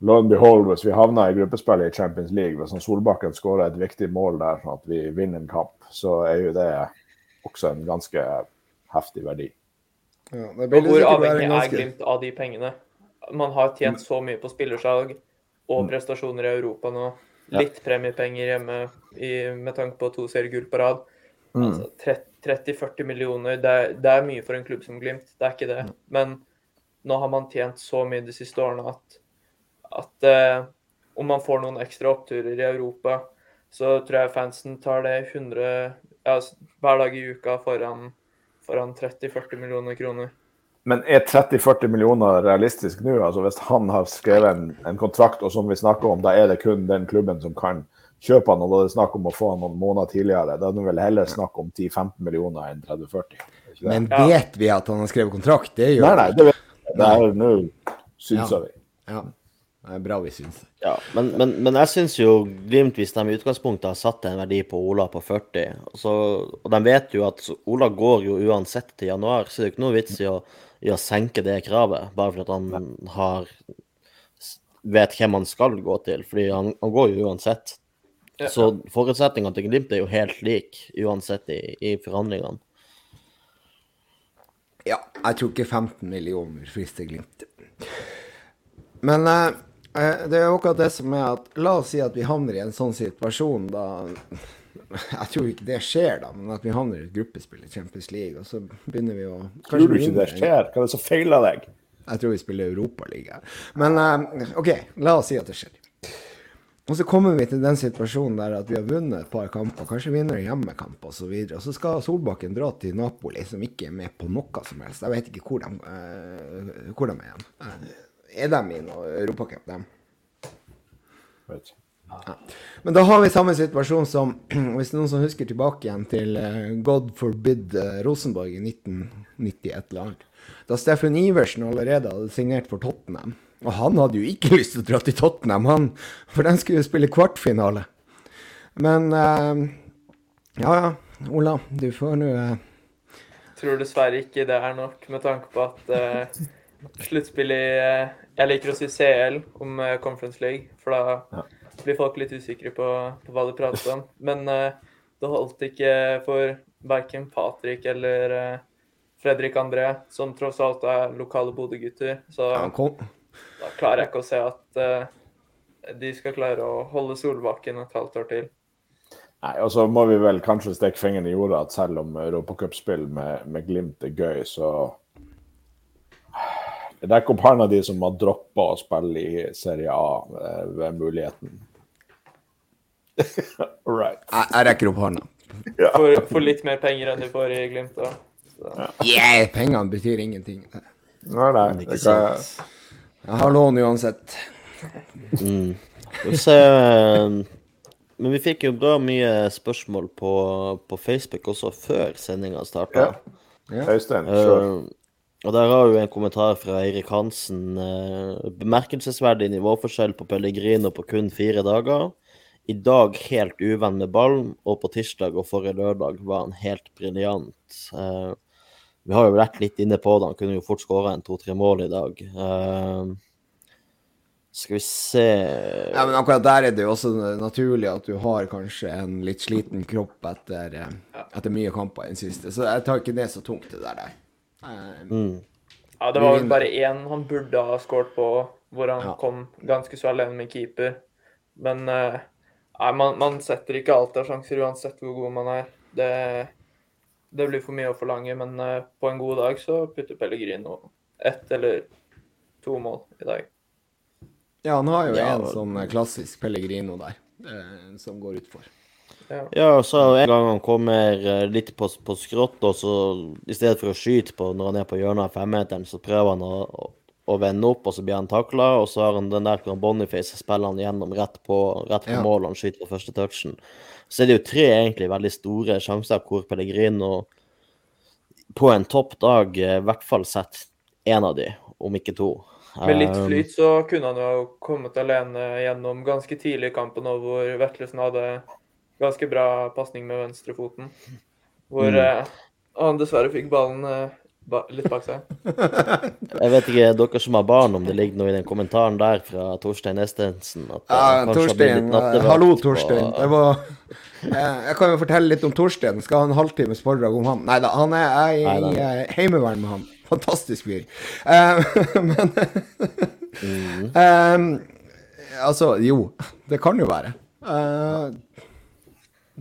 Lo and behold, hvis vi havner i gruppespillet i Champions League, hvis Solbakken skårer et viktig mål der, sånn at vi vinner en kamp, så er jo det også en ganske heftig verdi. Ja, og hvor avhengig er Glimt av de pengene? Man har tjent så mye på spillersalg og mm. prestasjoner i Europa nå. Litt premiepenger hjemme i, med tanke på to seriegull på rad. Mm. Altså, 30-40 millioner, det er, det er, mye for en klubb som Glimt, det er ikke det. Mm. Men nå har man tjent så mye de siste årene at, at eh, om man får noen ekstra oppturer i Europa, så tror jeg fansen tar det 100 ja, hver dag i uka foran for han 30-40 millioner kroner. Men er 30-40 millioner realistisk nå? Altså Hvis han har skrevet en, en, kontrakt, og som vi snakker om, da er det kun den klubben som kan kjøpe han, og da er det snakk om å få han noen måneder tidligere. Da er det vel heller snakk om 10-15 millioner enn 30-40. Men vet vi at han har skrevet kontrakt? Det gjør Nei, nei, det vet vi. Det er nå synser ja. vi. Ja. Det er bra vi syns det. Ja, men, men, men jeg syns jo Glimt, hvis de i utgangspunktet har satt en verdi på Ola på 40, så, og de vet jo at Ola går jo uansett til januar, så det er jo ikke noe vits i å, i å senke det kravet, bare fordi han har vet hvem han skal gå til, fordi han, han går jo uansett. Ja. Så forutsetningene til Glimt er jo helt like uansett i, i forhandlingene. Ja, jeg tror ikke 15 millioner frister Glimt. Men Eh, det er jo akkurat det som er at La oss si at vi havner i en sånn situasjon da Jeg tror ikke det skjer, da, men at vi havner i et gruppespill i Champions League, og så begynner vi å Tror du ikke det skjer? Hva er det som feiler deg? Jeg tror vi spiller Europaliga. Men uh, OK, la oss si at det skjer. Og så kommer vi til den situasjonen der at vi har vunnet et par kamper, kanskje vinner hjemmekamp osv. Og, så og så skal Solbakken dra til Napoli, som ikke er med på noe som helst. Jeg vet ikke hvor de, uh, hvor de er igjen. Uh, er de i noe Europacup, dem? Ja. Men da har vi samme situasjon som hvis noen som husker tilbake igjen til uh, God forbid uh, Rosenborg i 1990 et eller annet. Da Steffen Iversen allerede hadde signert for Tottenham. Og han hadde jo ikke lyst til å dra til Tottenham, han, for den skulle jo spille kvartfinale. Men uh, ja ja, Ola, du får nå Tror dessverre ikke det er nok, med tanke på at sluttspill i eh, Jeg liker å si CL om eh, Conference League, for da blir folk litt usikre på, på hva de prater om. Men uh, det holdt ikke for verken Patrick eller Fredrik André, som tross alt er lokale Bodø-gutter. Så da klarer jeg ikke å se at de skal klare å holde Solbakken et halvt år til. Nei, og så må vi vel kanskje stikke fingeren i jorda at selv om europacupspill med, med Glimt er gøy, så Rekk opp hånda de som har droppa å spille i Serie A eh, ved muligheten. right. Jeg, jeg, rekker opp hånda. Ja. For, for, litt mer penger enn du får i Glimt, da. Ja. Yeah, pengene betyr ingenting. Nei, nei. Det kan jeg... har lån uansett. Mm. Se, eh, men vi fikk jo bra mye spørsmål på, på Facebook også før sendinga starta. Ja. Øystein, uh, og der har jo en kommentar fra Eirik Hansen. Eh, bemerkelsesverdig nivåforskjell på Pellegrino på kun fire dager. I dag helt uvenn med ballen, og på tirsdag og forrige lørdag var han helt briljant. Eh, vi har jo vært litt inne på det, han kunne jo fort skåra en to-tre mål i dag. Eh, skal vi se Ja, men akkurat der er det jo også naturlig at du har kanskje en litt sliten kropp etter, etter mye kamper i den siste. Så jeg tar ikke det så tungt, det der. Mm. Ja, det var vel bare én han burde ha skåret på, hvor han ja. kom ganske så alene med keeper. Men uh, nei, man, man, setter ikke alltid av sjanser uansett hvor god man er. Det, det blir for mye å forlange, men uh, på en god dag så putter Pellegrino ett eller to mål i dag. Ja, han har jo ja, en sånn klassisk Pellegrino der, eh, som går utfor. Ja. ja, så en gang han kommer eh, litt på, på skrått, og så i stedet for å skyte på når han er på hjørnet av femmeteren, så prøver han å, å, å vende opp, og så blir han takla, og så har han den der hvor Boniface spiller han gjennom rett på, rett på ja. mål, han skyter på første touchen. Så er det jo tre egentlig veldig store sjanser hvor Pellegrino på en topp dag eh, i hvert fall setter én av de, om ikke to. Med litt um, flyt så kunne han jo kommet alene gjennom ganske tidlig i kampen, hvor Vetlesen hadde ganske bra pasning med venstrefoten. Hvor mm. eh, han dessverre fikk ballen eh, ba litt bak seg. Jeg vet ikke, dere som har barn, om det ligger noe i den kommentaren der fra Torstein Estensen? At, ja, Torstein. Hallo, Torstein. Det var jeg kan jo fortelle litt om Torstein. Skal ha en halvtimes foredrag om han. Nei da, han er, jeg, jeg, jeg heimevern med han. Fantastisk fyr. Uh, men mm. um, Altså, jo. Det kan jo være. Uh,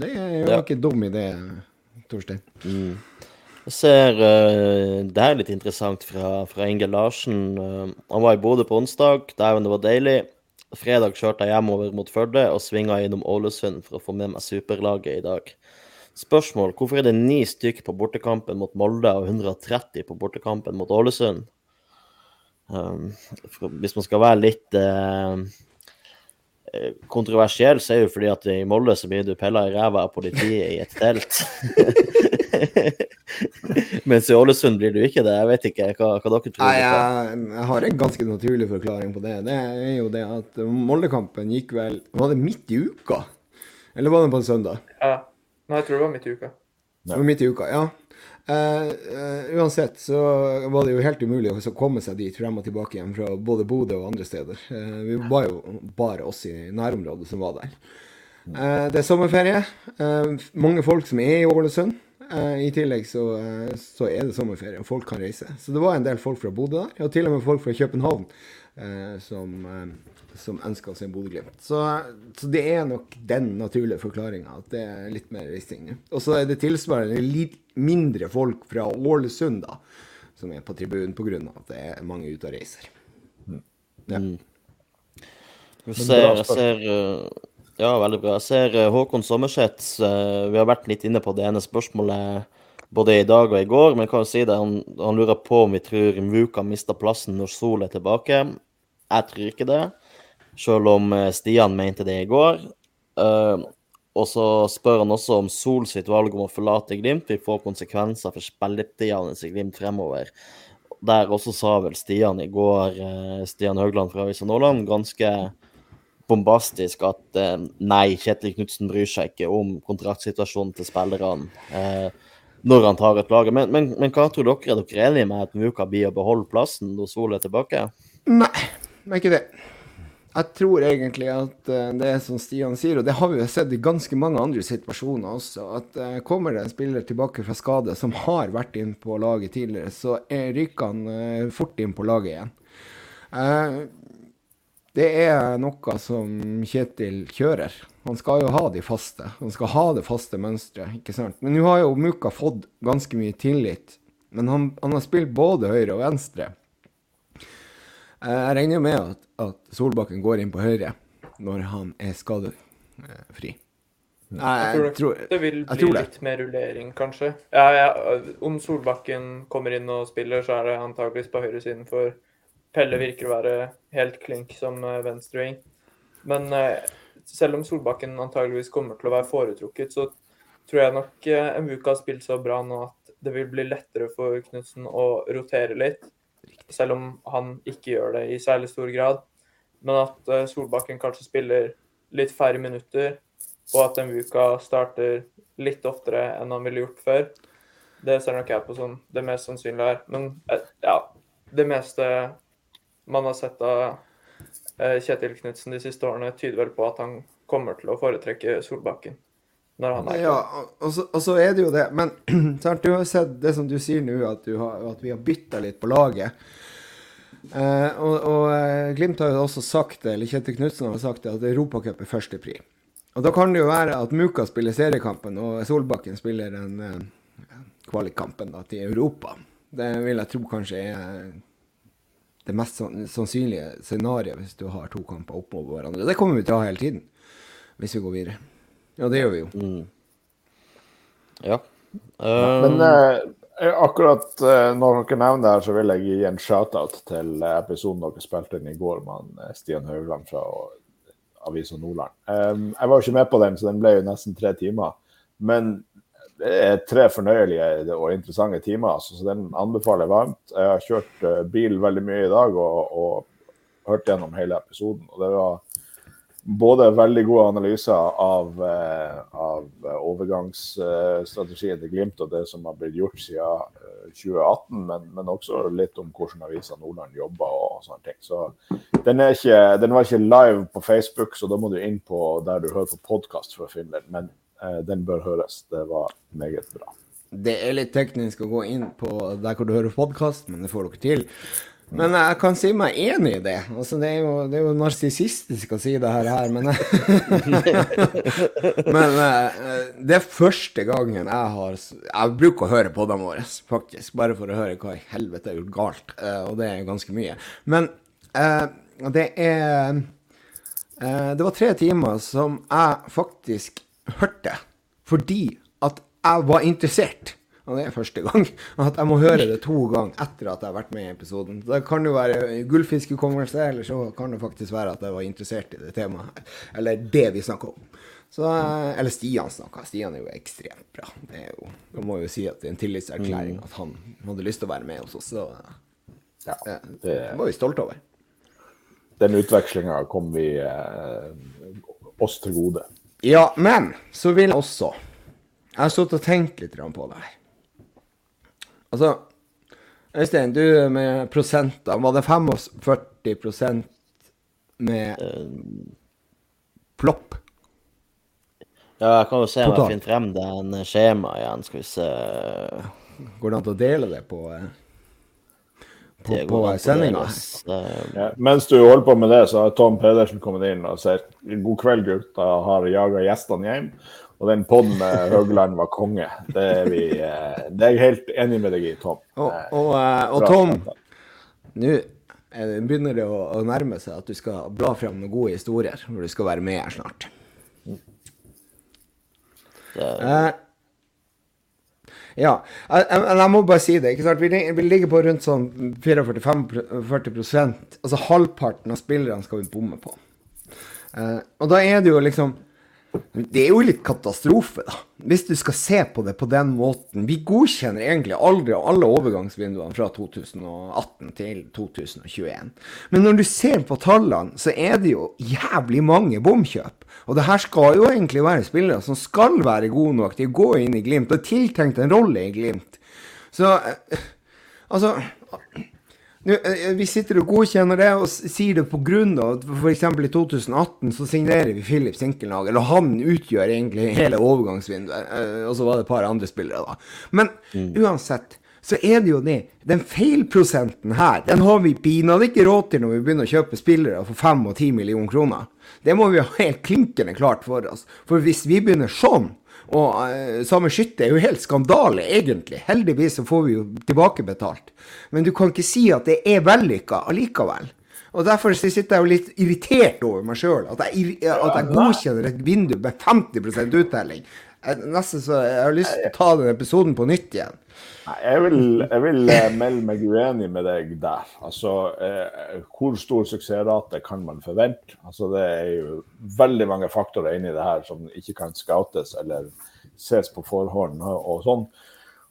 det er jo ja. ikke dum idé, Torstein. Mm. Jeg ser uh, Det er litt interessant fra, fra Inge Larsen. Uh, han var i Bodø på onsdag. Dæven, det var deilig. Fredag kjørte jeg hjemover mot Førde og svinga innom Ålesund for å få med meg superlaget i dag. Spørsmål. Hvorfor er det ni stykk på bortekampen mot Molde og 130 på bortekampen mot Ålesund? Um, hvis man skal være litt uh, kontroversiell, så er det jo fordi at i Molde så blir du pella i ræva av politiet i et telt. Mens i Ålesund blir du ikke det. Jeg vet ikke hva, hva dere tror. Nei, jeg, jeg, har en ganske naturlig forklaring på det. Det er jo det at Moldekampen gikk vel Var det midt i uka? Eller var det på en søndag? Ja. Nei, jeg tror det var midt i uka. Det var midt i uka, ja. Uh, uh, uansett så var det jo helt umulig å komme seg dit frem og tilbake igjen fra både Bodø og andre steder. Uh, vi var jo bare oss i nærområdet som var der. det er sommerferie. mange folk som er i Ålesund. I tillegg så, så, er det sommerferie, og folk kan reise. Så det var en del folk fra Bodø der, og til og med folk fra København som som ønsker å se Bodø-Glimt. Så, så, det er nok den naturlige forklaringa, at det er litt mer reising. Og så er det tilsvarende litt mindre folk fra Ålesund da, som er på tribunen pga. at det er mange ute og reiser. Mm. Ja. Mm. Jeg ser, jeg ser eh, Ja, veldig bra. Jeg ser eh, Håkon Sommerseth. Eh, vi har vært litt inne på det ene spørsmålet både i dag og i går, men jeg kan jo si det, han, han lurer på om vi tror Muka mista plassen når Sol er tilbake. Jeg tror ikke det selv om eh, Stian mente det i går. Uh, og så spør han også om Sol sitt valg om å forlate Glimt vil få konsekvenser for spilletidene i Glimt fremover. Der også sa vel Stian i går, uh, Stian Høgland fra Avisa Nordland, ganske bombastisk at nei, Kjetil Knutsen bryr seg ikke om kontraktsituasjonen til spillerne når han tar et lag. Men, men, men, hva tror dere? Er dere enige med at Muka blir å beholde plassen når Sol er tilbake? Nei, det er ikke det. Jeg tror egentlig at eh, det er som Stian sier, og det har vi jo sett i ganske mange andre situasjoner også, at uh, kommer det en spiller tilbake fra skade som har vært inn på laget tidligere, så ryker han uh, fort inn på laget igjen. Det er noe som Kjetil kjører. Han skal jo ha de faste. Han skal ha det faste mønsteret, ikke sant. Men nå har jo Muka fått ganske mye tillit. Men han, han har spilt både høyre og venstre. Jeg regner jo med at, at, Solbakken går inn på høyre når han er skadefri. Nei, jeg, tror, det vil bli litt mer rullering, kanskje. Ja, ja, om Solbakken kommer inn og spiller, så er det antakeligvis på høyresiden, for Pelle virker å være helt klink som eh, venstreving. Men eh, selv om Solbakken antageligvis kommer til å være foretrukket, så tror jeg nok eh, Mvuka har spilt så bra nå at det vil bli lettere for Knutsen å rotere litt selv om han ikke gjør det i særlig stor grad. Men at uh, Solbakken kanskje spiller litt færre minutter, og at Mvuka starter litt oftere enn han ville gjort før, det ser nok jeg på som det mest sannsynlige her. Men uh, ja, det meste man har sett av uh, Kjetil Knutsen de siste årene, tyder vel på at han kommer til å foretrekke Solbakken Ja, og så, og så, er det jo det. Men sant, du har sett det som du sier nå, at, at vi har bytta litt på laget. Eh, og, og eh, Glimt har jo også sagt det, eller Kjetil Knutsen har sagt det, at Europacup er førstepri. Og da kan det jo være at Muka spiller seriekampen, og Solbakken spiller den eh, kvalikkampen da, til Europa. Det vil jeg tro kanskje er det mest sannsynlige scenarioet hvis du har to kamper oppover hverandre. Det kommer vi til å ha hele tiden hvis vi går videre. Ja, det gjør vi jo. Mm. Ja. Um... Men uh, akkurat uh, når dere nevner det her, så vil jeg gi en shout-out til episoden dere spilte inn i går med Stian Haugland fra Avisa Nordland. Um, jeg var jo ikke med på den, så den ble jo nesten tre timer. Men det er tre fornøyelige og interessante timer, altså, så den anbefaler jeg varmt. Jeg har kjørt uh, bil veldig mye i dag og, og hørt gjennom hele episoden. og det var både veldig gode analyser av, eh, av overgangsstrategien til Glimt og det som har blitt gjort siden 2018, eh, men, men også litt om hvordan avisa Nordland jobber og sånne ting. Så den, ikke, den, var ikke live på Facebook, så da må du inn på der du hører på podkast for å finne den. Men eh, den bør høres. Det var meget bra. Det er litt teknisk å gå inn på der hvor du hører podkast, men det får dere til. Men jeg kan si meg enig i det. Altså, det er jo, det er jo narsissistisk å si det her, her men Men eh, det er første gangen jeg har Jeg bruker å høre på dem våre, faktisk. Bare for å høre hva i helvete har gjort galt. Eh, og det er ganske mye. Men det er Det var tre timer som jeg faktisk hørte. Fordi at jeg var interessert. Og det er første gang. At jeg må høre det to ganger etter at jeg har vært med i episoden. Det kan jo være gullfiskhukommelse, eller så kan det faktisk være at jeg var interessert i det temaet. Eller det vi snakker om. Så, eller Stian snakka. Stian er jo ekstremt bra. Det er jo, jeg må jo si at det er en tillitserklæring at han hadde lyst til å være med hos oss. Så ja, det, det var vi stolte over. Den utvekslinga kom vi eh, oss til gode. Ja, men så vil jeg også Jeg har stått og tenkt litt på det her. Altså, Øystein, du med prosenter, var det 45% med plopp? Ja, jeg kan jo se om jeg finner frem det en skjema igjen. Skal vi se Går det an å dele det på eh, på, på sendinga? Ja, mens du holder på med det, så har Tom Pedersen kommet inn og sagt god kveld, gutta. Har jaga gjestene hjem. Og den poden med Høgland var konge. Det er, vi, eh, det er jeg helt enig med deg i, Tom. Og, og, eh, og Tom, nå begynner det å, å, nærme seg at du skal bla frem noen gode historier når du skal være med her snart. Eh, ja. Jeg, jeg, jeg, må bare si det. ikke sant? Vi, vi ligger på rundt sånn 44-45 Altså halvparten av spillerne skal vi bomme på. Eh, og da er det jo liksom det er jo litt katastrofe, da. Hvis du skal se på det på den måten. Vi godkjenner egentlig aldri alle overgangsvinduene fra 2018 til 2021. Men når du ser på tallene, så er det jo jævlig mange bomkjøp. Og det her skal jo egentlig være spillere som skal være gode nok til å gå inn i Glimt, og tiltenkt en rolle i Glimt. Så eh, altså vi sitter og godkjenner det og sier det pga. at f.eks. i 2018 så signerer vi Filip Sinkelnagel, og han utgjør egentlig hele overgangsvinduet. Eh, og så var det et par andre spillere, da. Men mm. uansett så er det jo det. Den feilprosenten her, den har vi pinadø ikke råd til når vi begynner å kjøpe spillere for 5 og 10 millioner kroner. Det må vi ha helt klinkende klart for oss. For hvis vi begynner sånn, og uh, samme skytte er jo helt skandale, egentlig. Heldigvis så får vi jo tilbakebetalt. Men du kan ikke si at det er vellykka allikevel. Og Derfor sitter jeg jo litt irritert over meg sjøl. At, jeg, at jeg godkjenner et vindu med 50% Jeg, Nesten så jeg har lyst til å ta den episoden på nytt igjen. Jeg vil, jeg vil eh, melde meg uenig med deg der. Altså, eh, Hvor stor suksessrate kan man forvente? Altså, Det er jo veldig mange faktorer inni det her som ikke kan scoutes eller ses på forhånd. og, sånn.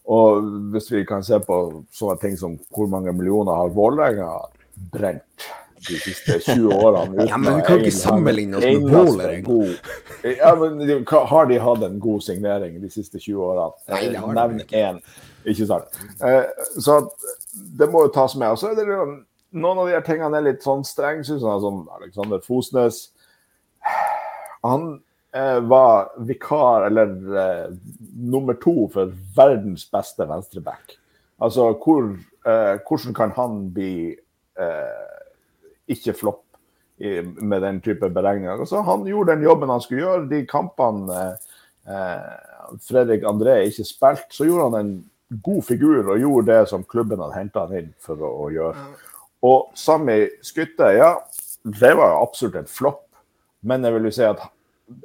Og hvis vi kan se på sånne ting som hvor mange millioner har Vålerenga brent de siste 20 årene. ja, men vi kan ikke sammenligne oss med Vålerenga. Ja, men har de hatt en god signering de siste 20 årene? Nei, det har Nevn én. Ikke sant. Eh, så det må jo tas med. Og så er det noen av de her tingene er litt sånn streng, syns jeg. Sånn Alexander Fosnes. Han eh, var vikar, eller eh, nummer to, for verdens beste venstreback. Altså, hvor, eh, hvordan kan han bli eh, ikke flopp med den type beregninger. Så han gjorde den jobben han skulle gjøre. De kampene eh, Fredrik André ikke spilte, så gjorde han en god figur og gjorde det som klubben hadde henta han inn for å, å, gjøre. Og Sami Skytte, ja, det var absolutt en flopp. Men jeg vil jo si at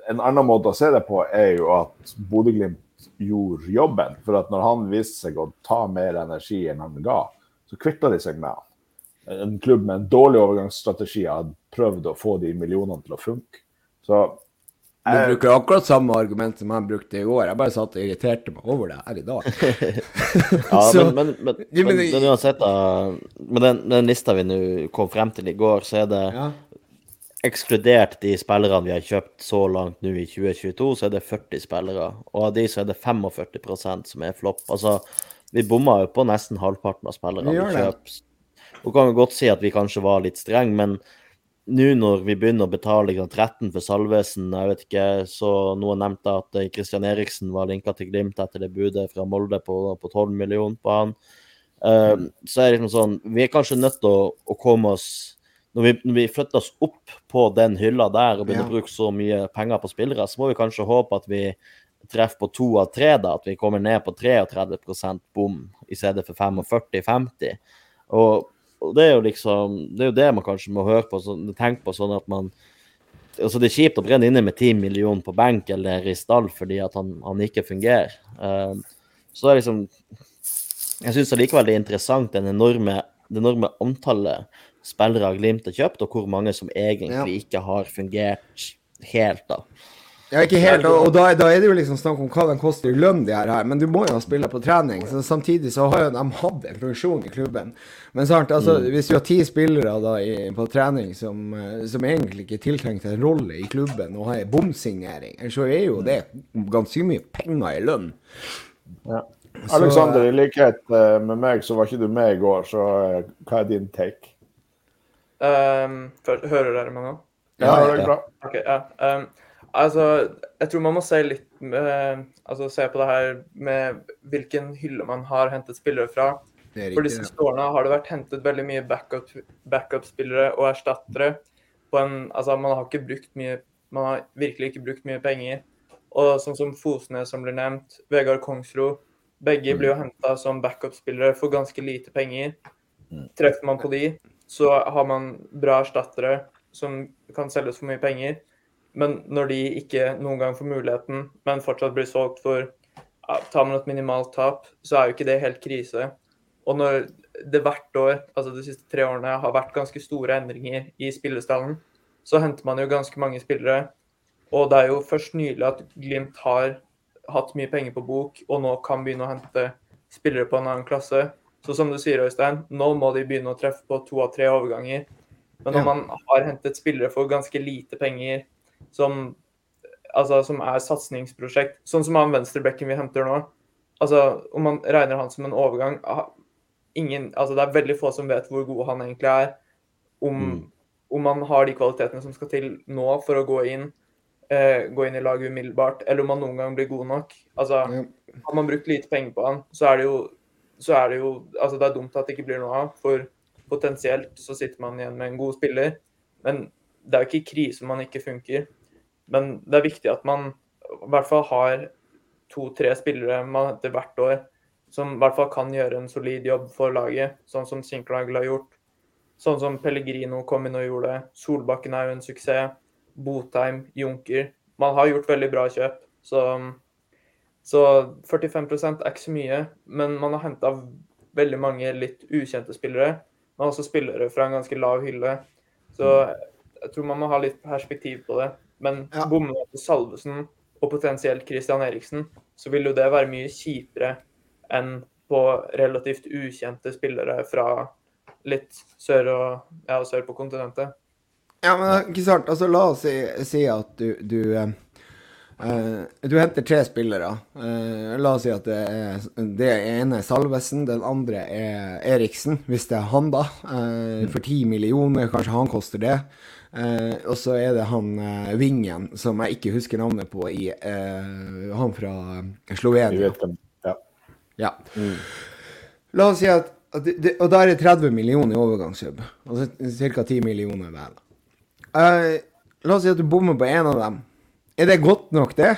en annen måte å se det på er jo at Bodø-Glimt gjorde jobben. For at når han viste seg å ta mer energi enn han ga, så kvitta de seg med han en klubb med en dårlig overgangsstrategi hadde prøvd å få de millionene til å funke. Så du bruker akkurat samme argument som jeg brukte i går. Jeg bare satt og irriterte meg over det her i dag. ja, så, men, men, men, men, men uansett, da, med den, den, lista vi nå kom frem til i går, så er det ja. ekskludert de spillerne vi har kjøpt så langt nå i 2022, så er det 40 spillere. Og av de så er det 45% som er flopp. Altså, vi bomma jo på nesten halvparten av spillerne vi, vi kjøper nå kan vi godt si at vi kanskje var litt streng, men nå når vi begynner å betale 13 for Salvesen, jeg vet ikke, så noen nevnte at Kristian eh, Eriksen var linka til Glimt etter det budet fra Molde på, på 12 millioner på han. Uh, så er det liksom sånn Vi er kanskje nødt til å, å komme oss når vi, når vi, flytter oss opp på den hylla der og begynner ja. å bruke så mye penger på spillere, så må vi kanskje håpe at vi treffer på to av tre, da. At vi kommer ned på 33% bom i stedet for 45-50. Og og det er jo liksom Det er jo det man kanskje må høre på, så, tenke på, sånn at man altså Det er kjipt å brenne inne med 10 millioner på benk eller i stall fordi at han, han ikke fungerer. Uh, så det er liksom Jeg syns allikevel det er interessant den enorme, det enorme antallet spillere Glimt har kjøpt, og hvor mange som egentlig ja. ikke har fungert helt. da. Ja, ikke helt, og, og da, da, er det jo liksom snakk om hva de koster i lønn, de her, her. Men du må jo ha spille på trening. Så samtidig så har jo de hatt en funksjon i klubben. Men sant, altså, mm. hvis du har ti spillere da i, på trening som, eh, som, egentlig ikke er tiltenkt en rolle i klubben, og har bomsignering, så er jo det ganske mye penger i lønn. Ja. Alexander, i likhet eh, med meg, så var ikke du med i går, så eh, hva er din take? Um, hører dere meg nå? Ja, ja, det er bra. Okay, ja. Um, Altså, jeg tror man må se litt med, altså, se på det her med hvilken hylle man har hentet spillere fra. For disse årene har det vært hentet veldig mye backup-spillere backup og erstattere. På en, altså, man har ikke brukt mye Man har virkelig ikke brukt mye penger. Og sånn som Fosnes, som blir nevnt, Vegard Kongsro Begge blir jo mm. henta som backup-spillere for ganske lite penger. Mm. Treffer man på de, så har man bra erstattere som kan selges for mye penger. Men når de ikke noen gang får muligheten, men fortsatt blir solgt for ja, Tar man et minimalt tap, så er jo ikke det helt krise. Og når det hvert år, altså de siste tre årene, har vært ganske store endringer i spillestallen, så henter man jo ganske mange spillere. Og det er jo først nylig at Glimt har hatt mye penger på bok, og nå kan begynne å hente spillere på en annen klasse. Så som du sier, Øystein, nå må de begynne å treffe på to av tre overganger. Men når man har hentet spillere for ganske lite penger som, altså, som er satsingsprosjekt. Sånn som han venstrebekken vi henter nå. Altså, Om man regner han som en overgang ingen, altså Det er veldig få som vet hvor god han egentlig er. Om, mm. om han har de kvalitetene som skal til nå for å gå inn, eh, gå inn i laget umiddelbart, eller om han noen gang blir god nok. Altså, mm. Har man brukt lite penger på han, så er det jo, så er det jo altså Det er dumt at det ikke blir noe av. For potensielt så sitter man igjen med en god spiller. Men det er jo ikke krise om man ikke funker. Men det er viktig at man i hvert fall har to-tre spillere man henter hvert år som i hvert fall kan gjøre en solid jobb for laget, sånn som Sinclair har gjort. Sånn som Pellegrino kom inn og gjorde. Solbakken er jo en suksess. Botheim, Junker. Man har gjort veldig bra kjøp. Så, så 45 er ikke så mye, men man har henta veldig mange litt ukjente spillere. Man har også spillere fra en ganske lav hylle. Så jeg tror man må ha litt perspektiv på det. Men ja. bommer man på Salvesen og potensielt Christian Eriksen, så vil jo det være mye kjipere enn på relativt ukjente spillere fra litt sør, og, ja, sør på kontinentet. Ja, men ikke sant. Altså, la oss si, si at du, du uh, du henter tre spillere. Uh, la oss si at det, er, det ene er Salvesen, den andre er Eriksen, hvis det er han, da. Uh, for ti millioner, kanskje han koster det. Eh, og så er det han eh, Vingen, som jeg ikke husker navnet på, i, eh, han fra Slovenia. Ja. ja. Mm. La oss si at, at det, Og da er det 30 millioner i overgangssub. Altså ca. 10 millioner hver. Eh, la oss si at du bommer på én av dem. Er det godt nok, det?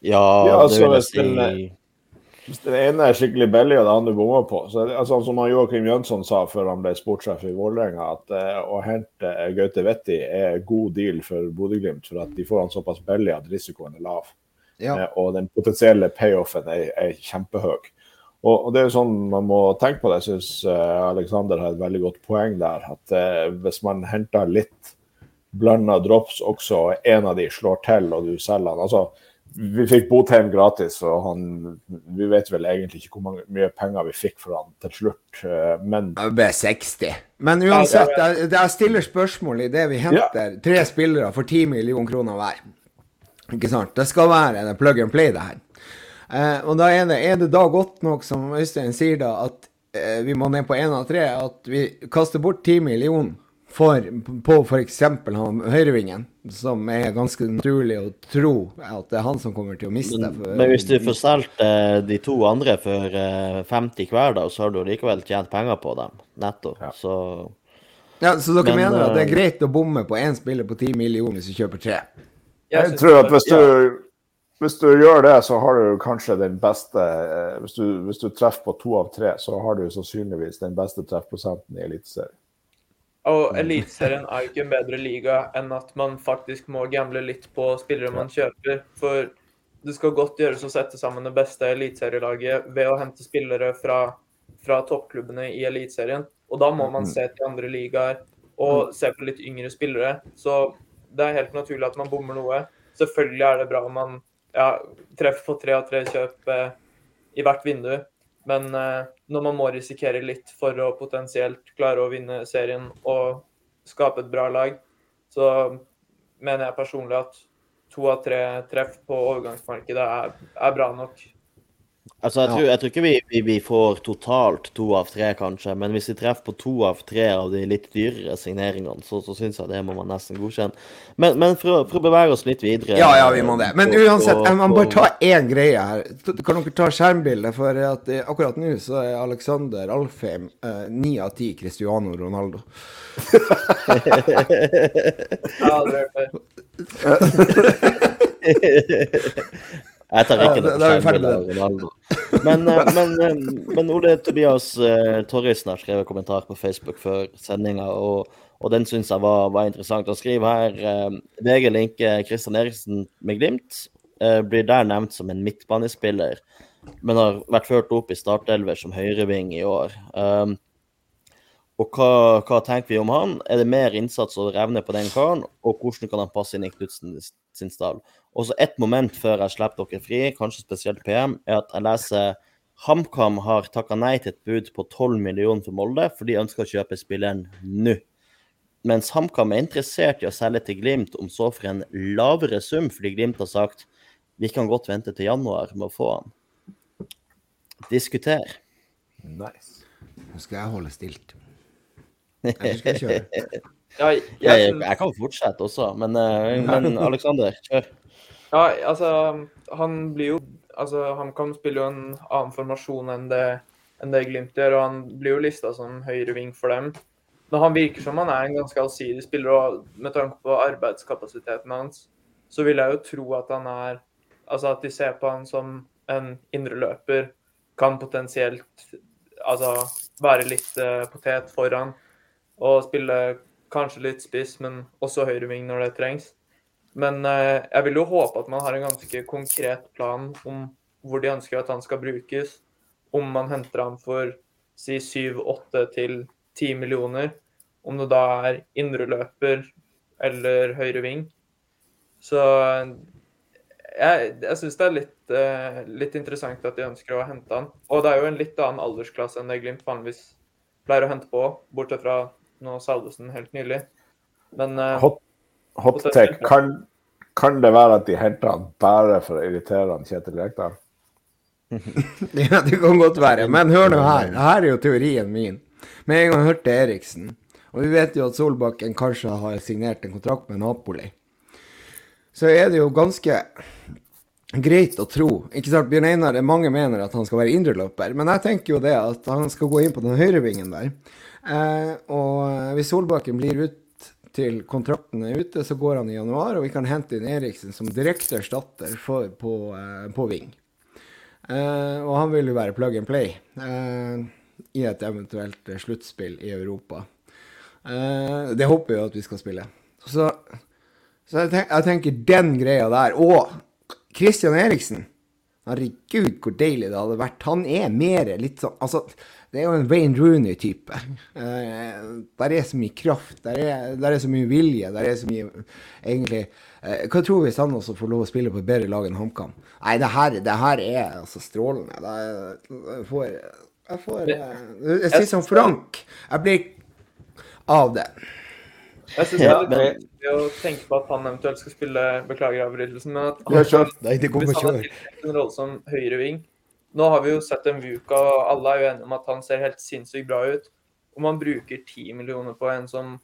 Ja, ja det vil jeg si. Det ene er skikkelig billig og det andre bommer på så altså, Som Joakim Jønsson sa før han ble sportssjef i Vålerenga, at uh, å hente Gaute Vetti er god deal for Bodø-Glimt. For at de får han såpass billig at risikoen er lav. Ja. Uh, og den potensielle payoffen er, er kjempehøy. Og, og, det er jo sånn man må tenke på det. Jeg syns uh, Alexander har et veldig godt poeng der. At hvis man henter litt blanda drops også, og en av de slår til og du selger han altså vi fikk Botheim gratis, og han, vi vet vel egentlig ikke hvor mye penger vi fikk for han til slutt, eh, men Det ble 60. Men uansett, jeg, jeg stiller spørsmål i det vi henter. Ja. Tre spillere for 10 millioner kroner hver. Ikke sant? Det skal være en plug and play, det her. Eh, og da er det, er det da godt nok, som Øystein sier, da, at eh, vi må ned på én av tre, at vi kaster bort 10 millioner for, på f.eks. høyrevingen, som er ganske naturlig å tro at det er han som kommer til å miste. For, men hvis du får solgt eh, de to andre for eh, 50 hver, da, så har du likevel tjent penger på dem netto. Ja. Så ja, Så dere men, mener at det er eh, greit å bomme på én spiller på 10 millioner hvis du kjøper tre? Jeg, jeg tror at hvis du, hvis du gjør det, så har du kanskje den beste eh, hvis du, hvis du treffer på to av tre, så har du sannsynligvis den beste treffprosenten i Eliteserien. Og Eliteserien er jo ikke en bedre liga enn at man faktisk må gamble litt på spillere man kjøper. For det skal godt gjøres å sette sammen det beste eliteserielaget ved å hente spillere fra, fra toppklubbene i Eliteserien. Og da må man mm. se til andre ligaer og se på litt yngre spillere. Så det er helt naturlig at man bommer noe. Selvfølgelig er det bra om man ja, treffer på tre av tre kjøp eh, i hvert vindu. Men eh, når man må risikere litt for å potensielt klare å vinne serien og skape et bra lag, så mener jeg personlig at to av tre treff på overgangsmarkedet er, er bra nok. Altså, jeg, tror, jeg tror ikke vi, vi, vi, får totalt to av tre, kanskje. Men hvis vi treffer på to av tre av de litt dyrere signeringene, så, så syns jeg det må man nesten godkjenne. Men, men for, å, for, å, bevege oss litt videre Ja, ja, vi må det. Men uansett, jeg må bare ta én greie her. Kan dere ta skjermbildet? For at akkurat nå så er Alexander Alfheim eh, ni av ti Cristiano Ronaldo. ja, det er Jeg tar ikke noe det, av Ronaldo. Men, eh, men, eh, men, Ole Tobias uh, Torrisen har skrevet kommentar på Facebook før sendinga, og, og, den syns jeg var, var, interessant. Han skriver her VG linker Kristian Eriksen med Glimt. Blir der nevnt som en midtbanespiller, men har vært ført opp i startelver som høyreving i år. Um, og hva, hva, tenker vi om han? Er det mer innsats og revne på den karen? Og hvordan kan han passe inn i Knutsen sin stall? Og så ett moment før jeg slipper dere fri, kanskje spesielt PM, er at jeg leser HamKam har takka nei til et bud på 12 millioner for Molde, for de ønsker å kjøpe spilleren nå. Mens HamKam er interessert i å selge til Glimt, om så for en lavere sum, fordi Glimt har sagt vi kan godt vente til januar med å få han. Diskuter. Nice. Nå skal jeg holde stilt. Eller skal jeg kjøre? Ja, jeg, jeg, jeg, kan fortsette også, men, eh, men Aleksander, kjør. Ja, altså Han blir jo Altså, han kan spille jo en annen formasjon enn det, enn det Glimt gjør, og han blir jo lista som høyreving for dem. Men han virker som han er en ganske allsidig spiller, og med tanke på arbeidskapasiteten hans, så vil jeg jo tro at han er Altså at de ser på han som en indreløper, kan potensielt altså være litt uh, potet foran og spille kanskje litt spiss, men også høyreving når det trengs. Men eh, jeg vil jo håpe at man har en ganske konkret plan om hvor de ønsker at han skal brukes. Om man henter ham for si 7-8 til 10 millioner. Om det da er indreløper eller høyre ving. Så jeg, jeg syns det er litt, uh, litt, interessant at de ønsker å hente han. Og det er jo en litt annen aldersklasse enn det Glimt vanligvis pleier å hente på, bortsett fra nå Salvesen helt nylig. Men uh, Hot take. Kan, kan, det være at de henter han bare for å irritere han Kjetil Rekdal? ja, det kan godt være. Men hør nå her. Dette er jo teorien min. Med en gang jeg hørte Eriksen, og vi vet jo at Solbakken kanskje har signert en kontrakt med Napoli, så er det jo ganske greit å tro. Ikke sant, Bjørn Einar, mange mener at han skal være indreløper, men jeg tenker jo det at han skal gå inn på den høyrevingen der. Eh, og hvis Solbakken blir ut til kontrakten er ute, så går han i januar, og vi kan hente inn Eriksen som direkte erstatter på, uh, på Ving. Uh, og han vil jo være plug and play uh, i et eventuelt sluttspill i Europa. det håper jeg at vi skal spille. Så, så jeg, tenker, jeg, tenker den greia der. Og Christian Eriksen. Herregud, hvor deilig det hadde vært. Han er mer litt sånn Altså det er jo en Wayne Rooney-type. Eh, der er så mye kraft, der er, der er, så mye vilje, der er så mye egentlig eh, Hva tror du hvis han også får lov å spille på et bedre lag enn HamKam? Nei, det her, det her, er altså strålende. Jeg får Jeg får eh, Jeg sier som Frank. Jeg blir av det. Jeg syns det er gøy å tenke på at han eventuelt skal spille Beklager avbrytelsen, men at han, hvis han har en rolle som høyreving nå har vi jo sett en Vuka, og alle er jo enige om at han ser helt sinnssykt bra ut. Om man bruker ti millioner på en som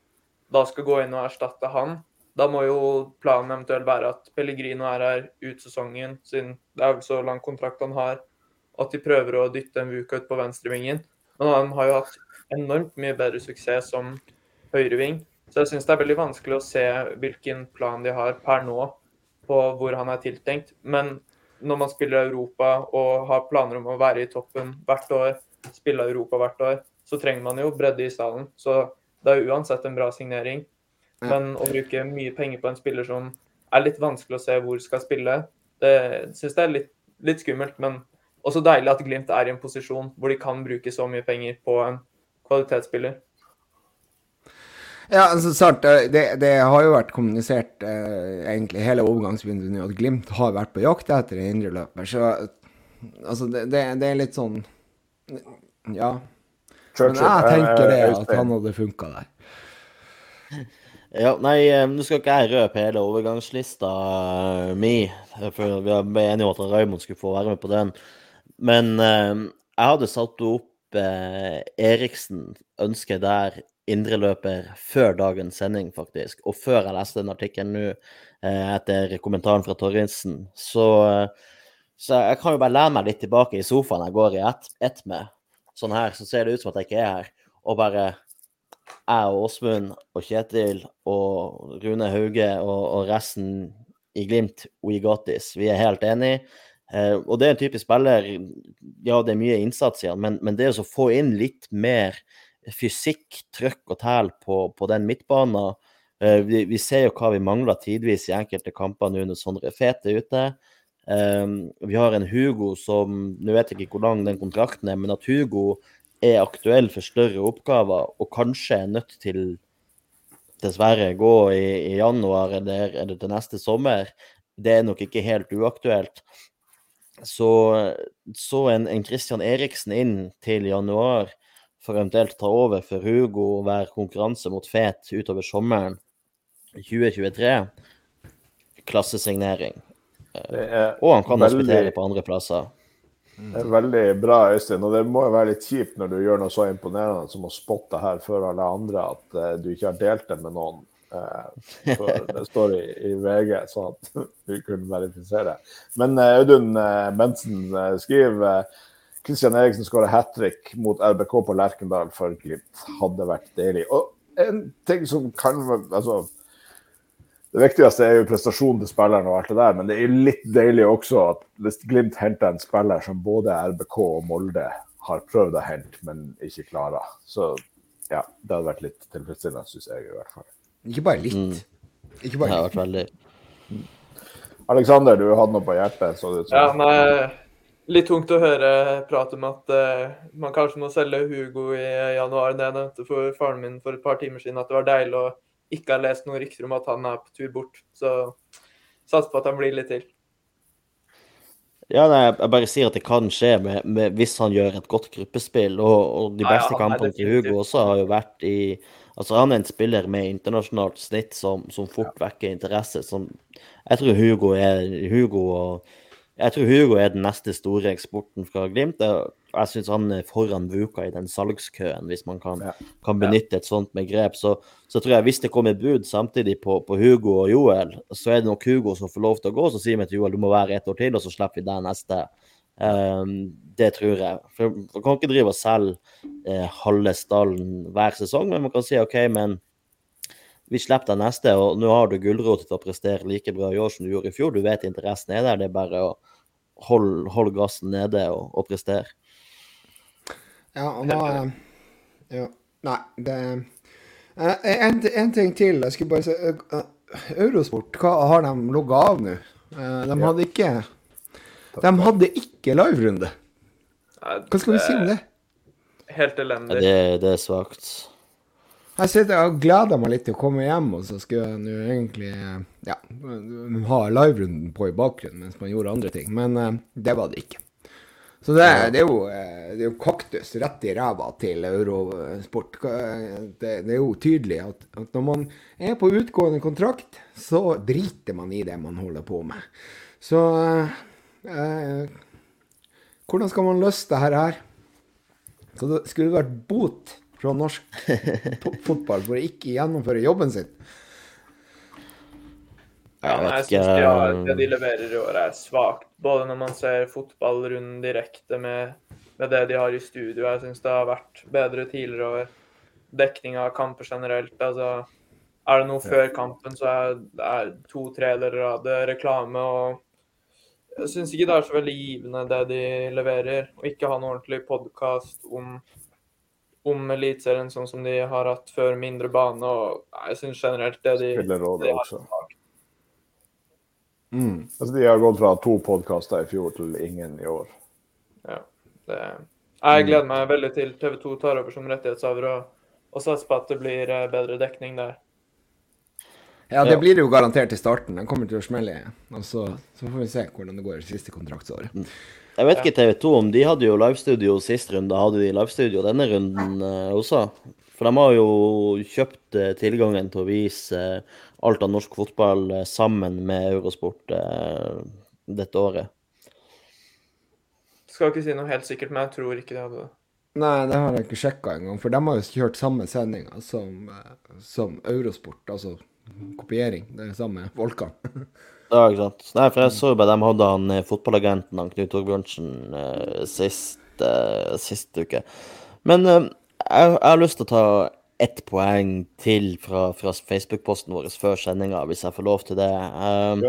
da skal gå inn og erstatte han, da må jo planen eventuelt være at Pellegrino er her ut sesongen, siden det er vel så lang kontrakt han har, at de prøver å dytte en Vuka ut på venstrevingen. Men han har jo hatt enormt mye bedre suksess som høyreving. Så jeg syns det er veldig vanskelig å se hvilken plan de har per nå på hvor han er tiltenkt. Men når man spiller Europa og har planer om å være i toppen hvert år, spille Europa hvert år, så trenger man jo bredde i stallen. Så Det er uansett en bra signering. Men å bruke mye penger på en spiller som er litt vanskelig å se hvor skal spille, det syns jeg er litt, litt, skummelt. Men også deilig at Glimt er i en posisjon hvor de kan bruke så mye penger på en kvalitetsspiller. Ja, altså sant, det, det, har jo vært kommunisert eh, egentlig hele overgangsvinduet at Glimt har vært på jakt etter en indreløper. Så altså, det, det, det, er litt sånn Ja. Men jeg tenker det at han hadde funka der. Ja, nei, eh, nå skal ikke jeg røpe hele overgangslista uh, mi, for vi er enige om at Raymond skulle få være med på den. Men eh, jeg hadde satt opp eh, Eriksen ønsket der indreløper før dagens sending, faktisk. Og før jeg leste den artikkelen nå, eh, etter kommentaren fra Torrinsen. Så, så, jeg kan jo bare lene meg litt tilbake i sofaen jeg går i ett et med. Sånn her, så ser det ut som at jeg ikke er her. Og bare jeg og Åsmund og Kjetil og Rune Hauge og, og resten i Glimt, we got this. Vi er helt enige. Eh, og det er en typisk spiller Ja, det er mye innsats i han, men, men det å få inn litt mer fysikk, trøkk og tæl på, på, den midtbanen. Uh, vi, vi, ser jo hva vi mangler tidvis i enkelte kamper nå når Sondre Fete er ute. Um, vi har en Hugo som Nå vet jeg ikke hvor lang den kontrakten er, men at Hugo er aktuell for større oppgaver og kanskje er nødt til dessverre gå i, i januar eller, eller, til neste sommer, det er nok ikke helt uaktuelt. Så, så en, en Christian Eriksen inn til januar for eventuelt ta over for Hugo og være konkurranse mot Fet utover sommeren 2023. Klassesignering. Og han kan veldig, hospitere på andre plasser. Det er veldig bra, Øystein. Og det må jo være litt kjipt når du gjør noe så imponerende som å spotte her før alle andre at uh, du ikke har delt det med noen. Uh, det står i, i, VG, så at vi kunne verifisere. Men uh, Audun Bensen skriver Kristian Eriksen skåra hat trick mot RBK på Lerkendal for Glimt. Hadde vært deilig. Og en ting som kan altså, Det viktigste er jo prestasjonen til spilleren, og alt det der, men det er litt deilig også at hvis Glimt henter en spiller som både RBK og Molde har prøvd å hente, men ikke klarer, så ja, det hadde vært litt tilfredsstillende, syns jeg i hvert fall. Ikke bare litt. Mm. Ikke bare litt. Det har vært veldig Aleksander, du hadde noe på hjertet? Så det, så... Ja, nei, Litt tungt å høre prat om at uh, man kanskje må selge Hugo i januar. Det jeg nevnte for faren min for et par timer siden, at det var deilig å ikke ha lest noen rykter om at han er på tur bort. Så satser på at han blir litt til. Ja, nei, jeg bare sier at det kan skje med, med, hvis han gjør et godt gruppespill. Og, og de beste ja, ja, kampene til Hugo også har jo vært i Altså, han er en spiller med internasjonalt snitt som, som fort vekker interesse. Som, jeg tror Hugo er Hugo og jeg tror Hugo er den neste store eksporten fra Glimt. Jeg syns han er foran Vuka i den salgskøen, hvis man kan, kan benytte et sånt begrep. Så, så, tror jeg hvis det kommer bud samtidig på, på, Hugo og Joel, så er det nok Hugo som får lov til å gå. Så sier vi til Joel du må være ett år til, og så slipper vi deg neste. Um, det tror jeg. For Man kan ikke drive og selge eh, halve stallen hver sesong, men man kan si OK, men vi slipper deg neste, og nå har du gulrot til å prestere like bra i år som du gjorde i fjor. Du vet interessen er der, det er bare å holde, holde gassen nede og, og, prestere. Ja, og da ja, Nei, det eh, en, en, ting til. Jeg skulle bare si uh, Eurosport, hva har de logga av nå? Uh, de hadde ikke De hadde ikke liverunde. Hva skal vi si om det? Helt elendig. Ja, det, det er svakt. Jeg sitter og gleder meg litt til å komme hjem, og så skulle jeg nå egentlig ja, ha liverunden på i bakgrunnen mens man gjorde andre ting. Men uh, det var det ikke. Så det, det, er jo, eh, det, er jo, kaktus rett i ræva til Eurosport. Det, det er jo tydelig at, at, når man er på utgående kontrakt, så driter man i det man holder på med. Så uh, Hvordan skal man løse det her? Så det skulle vært bot fra norsk fotball for å ikke gjennomføre jobben sin. Ja, jeg syns de har, det de leverer i år, er svakt. Både når man ser fotballrunden direkte med, med, det de har i studio. Jeg syns det har vært bedre tidligere over Dekning av kamper generelt. Altså, er det noe før kampen, så er det to tredeler av det reklame. og Jeg syns ikke det er så veldig givende det de leverer. Å ikke ha noe ordentlig podkast om om Eliteserien sånn som de har hatt før, mindre bane. og Jeg syns generelt det de Spillerrådet også. Mm. Altså, de har gått fra to podkaster i fjor til ingen i år. Ja, det, jeg gleder meg veldig til TV 2 tar over som rettighetshaver og, og satser på at det blir eh, bedre dekning der. Ja, det blir det jo garantert i starten. Den kommer til å smelle. Og så, så får vi se hvordan det går i siste kontraktsåret. Jeg vet ikke TV 2 om de hadde jo livestudio sist runde. Hadde de livestudio denne runden eh, også? For de har jo kjøpt eh, tilgangen til å vise eh, alt av norsk fotball sammen med Eurosport dette året. Skal ikke si noe helt sikkert, men jeg tror ikke de hadde det. Nei, det har jeg ikke sjekka engang, for de har jo kjørt samme sendinga som, som Eurosport. Altså kopiering. Det er samme Volkan. Ja, ikke sant. Nei, for jeg så jo bare de hadde han eh, fotballagenten han Knut Torbjørnsen eh, sist, eh, sist uke. Men eh, jeg, jeg har lyst til å ta ett poeng til fra, fra Facebook-posten vår før sendinga, hvis jeg får lov til det. Um,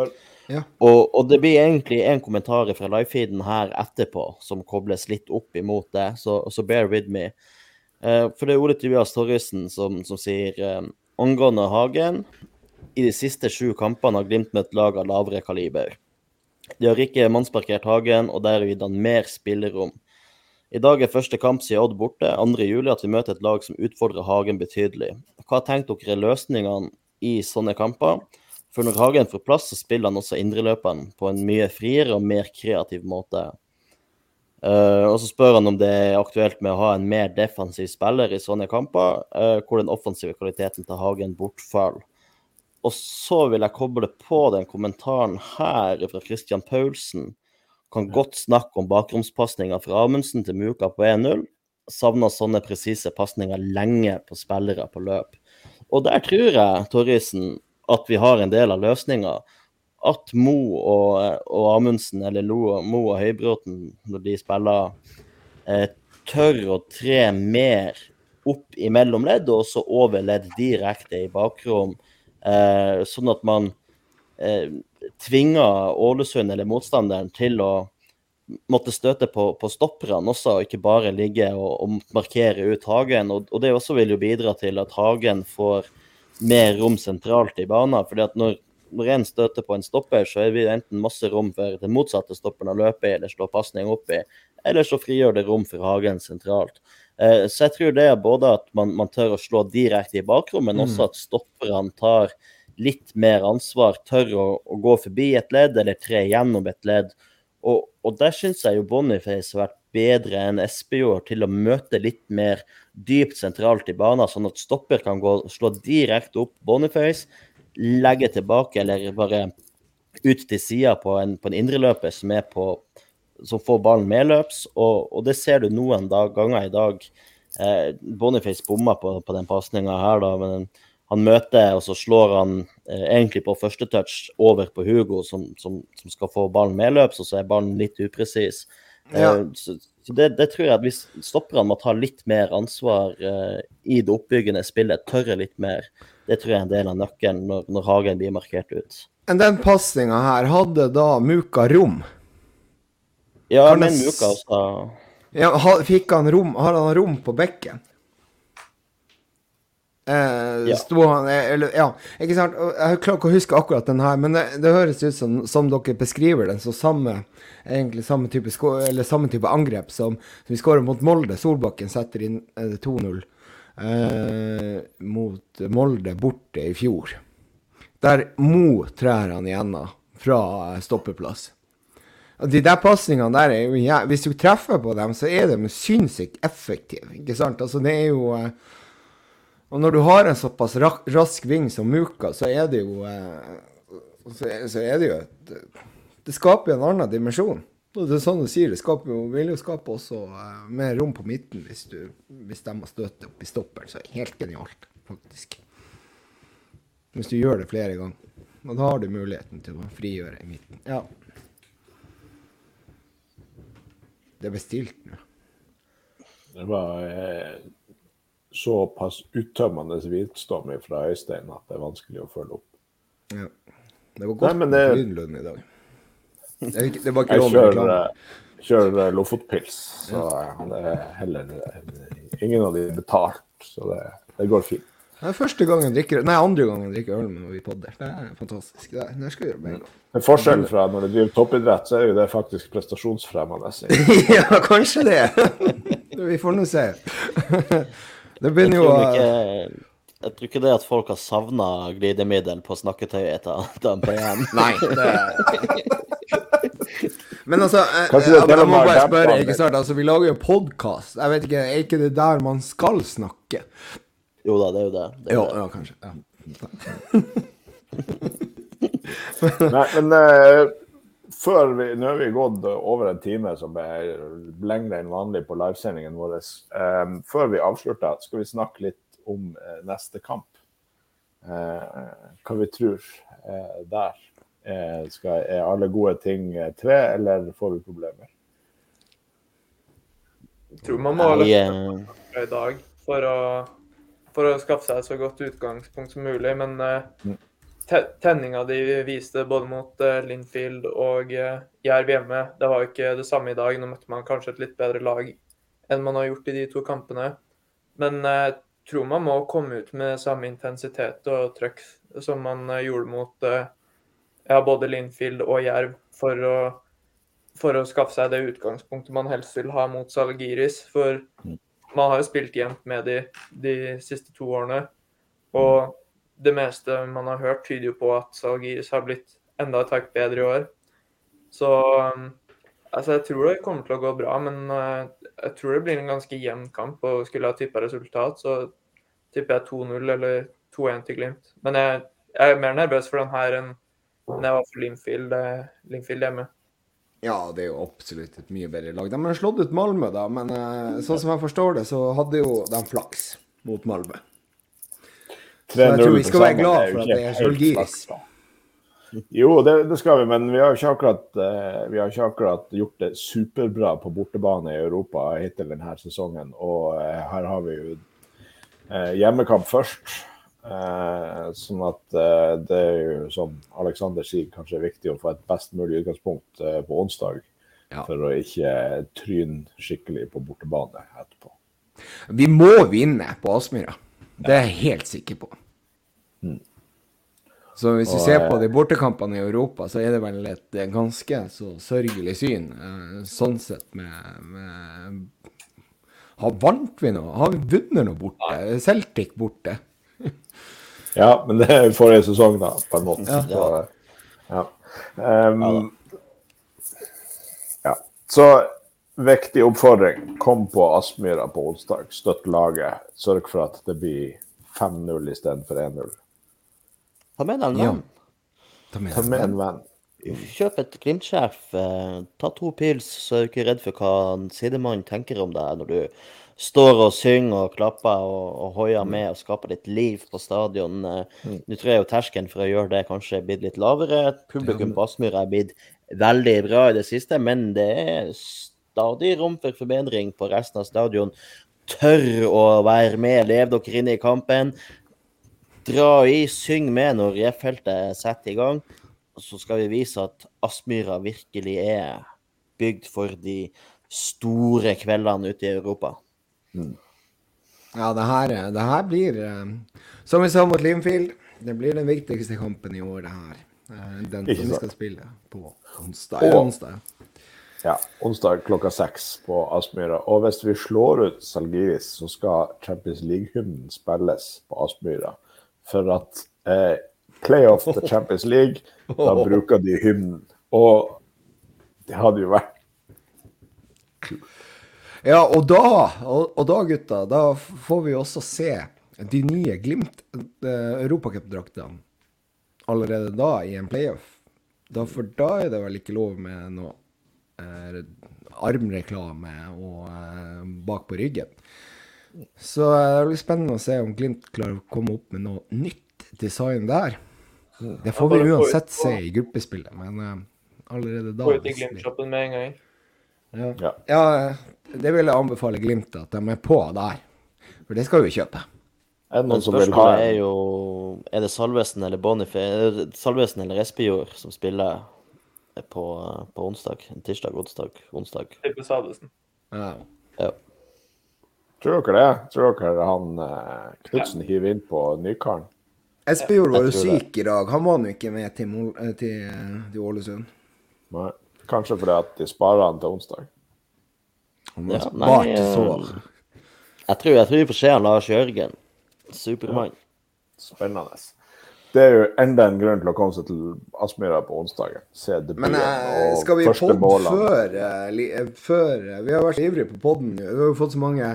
Ja. og, og det blir egentlig en kommentar fra livefeeden her etterpå som kobles litt opp imot det, så, så bear with me. Eh, for det er Ole Tobias Torrisen som, som sier eh, angående Hagen i de siste sju kampene har Glimt møtt lag av lavere kaliber. De har ikke mannsparkert Hagen, og der har gitt han mer spillerom. I dag er første kamp siden Odd borte, 2. juli, at vi møter et lag som utfordrer Hagen betydelig. Hva tenker dere er løsningene i sånne kamper? For når Hagen får plass, så spiller han også indreløperen på en mye friere og mer kreativ måte. Uh, og så spør han om det er aktuelt med å ha en mer defensiv spiller i sånne kamper, uh, hvor den offensive kvaliteten til Hagen bortfaller. Og så vil jeg koble på den kommentaren her fra Christian Paulsen. Kan godt snakke om bakromspasninga fra Amundsen til Muka på 1-0. Savna sånne presise pasninger lenge på spillere på løp. Og der tror jeg, Torrisen, at vi har en del av løsninga. At Mo og, og Amundsen, eller Lo, Mo og Høybråten, når de spiller, eh, tør å tre mer opp i mellomledd og så over ledd direkte i bakrom. Eh, sånn at man eh, tvinger Ålesund eller motstanderen til å måtte støte på, på stopperne også, og ikke bare ligge og, og markere ut Hagen. Og, og det også vil jo bidra til at Hagen får mer rom sentralt i banen. fordi at når, når en støter på en stopper, så er det enten masse rom for den motsatte stopperen å løpe i eller slå pasning opp i, eller så frigjør det rom for Hagen sentralt. Eh, så jeg tror det er både at man, man tør å slå direkte i bakrommet, men også at stopperne tar litt mer ansvar, tør å, å gå forbi et ledd eller tre gjennom et ledd. Og, og der syns jeg jo Boniface har vært bedre enn Espejord til å møte litt mer dypt sentralt i banen, sånn at stopper kan gå slå direkte opp Boniface, legge tilbake eller bare ut til sida på en, på en indreløper som er på som får ballen medløps, og, og det ser du noen dag, ganger i dag. Eh, Boniface bomma på, på den pasninga her, da, men han møter, og så slår han eh, egentlig på første touch over på Hugo, som, som, som skal få ballen medløps, og så er ballen litt upresis. Ja. Eh, så så det, det tror jeg at hvis stopperne må ta litt mer ansvar eh, i det oppbyggende spillet, tørre litt mer, det tror jeg er en del av nøkkelen når, når Hagen blir markert ut. Men den pasninga her, hadde da Muka rom? Ja, jeg s- Muka også Ja, fikk han rom, har han rom på bekken? Eh, Ja. Sto han eh, Eller, ja, ikke sant? Jeg klarer ikke å huske akkurat den her, men det, det høres ut som, som dere beskriver den, så samme egentlig samme type, sko eller samme type angrep som, som vi skårer mot Molde. Solbakken setter inn eh, 2-0 eh, mot Molde borte i fjor. Der Mo trær han igjennom fra eh, stoppeplass. De der pasningene der er jo ja, Hvis du treffer på dem, så er de sinnssykt effektive. Ikke sant? Altså, det er jo eh, Og når du har en såpass rask ving som Muka, så er det jo eh, så, er, det jo et Det skaper jo en annen dimensjon. Det er sånn du sier, det skaper jo, vil jo skape også eh, mer rom på midten hvis, du, hvis de må støte opp i stopperen. Så er det helt genialt, faktisk. Hvis du gjør det flere ganger. Og da har du muligheten til å frigjøre i midten. Ja. Det er bestilt nå. Det var eh, såpass uttømmende hvitstorm fra Øystein at det er vanskelig å følge opp. Ja. Det var godt Nei, men med det- Frydenlund i dag. Det, det var ikke Jeg lov med kjører, reklame. eh, kjører eh, Lofotpils, så ja. han er heller eh, ingen av de er betalt, så det, det går fint. Det er første gangen drikker, nei, andre gangen jeg drikker øl med vi podder. Det er fantastisk. Det, det skal vi gjøre gang. Men forskjellen fra når du driver toppidrett, så er jo det faktisk prestasjonsfremmende. ja, kanskje det. vi får nå se. det begynner jo å jeg tror ikke det at folk har savna glidemiddel på snakketøyet etter en PM. Nei, det Men altså, jeg, jeg, jeg, jeg må bare spørre, ikke sant? Altså, vi lager jo podkast. Jeg vet ikke, Er ikke det der man skal snakke? Jo da, det er jo det. det, er jo, det. ja, kanskje. Ja. Nei, men uh, før vi, Nå har vi gått over en time, som er lengre enn vanlig på livesendingen vår. Um, før vi avslutter, skal vi snakke litt om uh, neste kamp. Uh, hva vi tror der. Skal, er alle gode ting tre, eller får vi problemer? Jeg tror man må løfte i dag for å for å skaffe seg et så godt utgangspunkt som mulig. Men uh, tenninga de viste både mot uh, Linfield og uh, Jerv hjemme, det var jo ikke det samme i dag. Nå møtte man kanskje et litt bedre lag enn man har gjort i de to kampene. Men jeg tror man må komme ut med samme intensitet og trøkk som man gjorde mot ja, både Linfield og Jerv, for å, for å skaffe seg det utgangspunktet man helst vil ha mot Salgiris. For mm man har jo spilt jevnt med de de siste to årene. Og det meste man har hørt, tyder jo på at Salgiris har blitt enda et hakk bedre i år. Så um, altså, jeg tror det kommer til å gå bra, men uh, jeg tror det blir en ganske jevn kamp. Og skulle jeg tippa resultat, så tipper jeg 2-0 eller 2-1 til Glimt. Men jeg, jeg, er mer nervøs for den her enn jeg var for Limfield, eh, Limfield hjemme. Ja, det er jo absolutt et mye bedre lag. De har slått ut Malmö, da, men eh, sånn som jeg forstår det, så hadde jo de flaks mot Malmö. Så jeg tror vi skal være glad for at det er Solgiris. Jo, det, det, skal vi, men vi har ikke akkurat, uh, vi har ikke akkurat gjort det superbra på bortebane i Europa hittil denne sesongen. Og uh, her har vi jo hjemmekamp først. Eh, sånn at eh, det er jo, som Aleksander sier, kanskje viktig å få et best mulig utgangspunkt eh, på onsdag. Ja. For å ikke tryne skikkelig på bortebane etterpå. Vi må vinne på Aspmyra. Det er jeg helt sikker på. Mm. Så hvis vi ser på de bortekampene i Europa, så er det vel et ganske så sørgelig syn. Sånn sett med, med Har vant vi noe? Har vi vunnet noe borte? Celtic borte? Ja, men det er forrige sesong, da, på en måte. Ja. ja. Um, ja. Så viktig oppfordring. Kom på Aspmyra på onsdag. Støtt laget. Sørg for at det blir 5-0 istedenfor 1-0. Ta med deg en venn. Ta med, Ta med en venn. Kjøp et Glimt-sjef. Eh, ta to pils, så er du ikke redd for hva sidemannen tenker om deg når du står og synger og klapper og, og hoier mm. med og skaper litt liv på stadion. Eh, mm. Nå tror jeg jo terskelen for å gjøre det kanskje er blitt litt lavere. Publikum på Aspmyra er blitt veldig bra i det siste, men det er stadig rom for forbedring på resten av stadion. Tør å være med, lev dere inn i kampen. Dra i, syng med når J-feltet setter i gang. Så skal vi vise at Aspmyra virkelig er bygd for de store kveldene ute i Europa. Mm. Ja, det her, det her blir eh, Som vi sa mot Limfield, det blir den viktigste kampen i år, det her. Eh, den som vi skal spille på onsdag. Og, onsdag. Ja, onsdag klokka seks på Aspmyra. Og hvis vi slår ut Salgiris, så skal Champions League-hymnen spilles på Aspmyra. For at eh, playoff til Champions League, da bruker de hymnen. Og det hadde jo vært ja, og da, og, og da, gutta, da får vi også se de nye Glimt uh, europacupdraktene allerede da i en playoff. Da, for da er det vel ikke lov med noe eh, armreklame og eh, bak på ryggen. Så det blir spennende å se om Glimt klarer å komme opp med noe nytt design der. Det får vi uansett se i gruppespillet, men eh, allerede da Få ut i Glimt-shoppen med en gang. Ja. ja. det vil jeg anbefale Glimt at de er på der. For det skal vi kjøpe. Er det noen som vil ha er jo Er det Salvesen eller Boniface Salvesen eller Espejord som spiller på, på onsdag? Tirsdag, onsdag, onsdag? Tipper Salvesen. Ja. ja. Tror dere det? Tror dere han uh, Knutsen hiver inn på Nykaren? Espejord var jo syk i dag. Han var nå ikke med til, til, til Ålesund. Nei. Kanskje fordi at de sparer han til onsdag. Han ja, nei, sår. jeg tror, jeg tror vi får se Lars Jørgen. Supermann. Ja. Spennende. Det er jo enda en grunn til å komme seg til Aspmyra på onsdag. Se debuten Men uh, skal vi podde før, uh, før Vi har vært ivrige på podden. Vi har jo fått så mange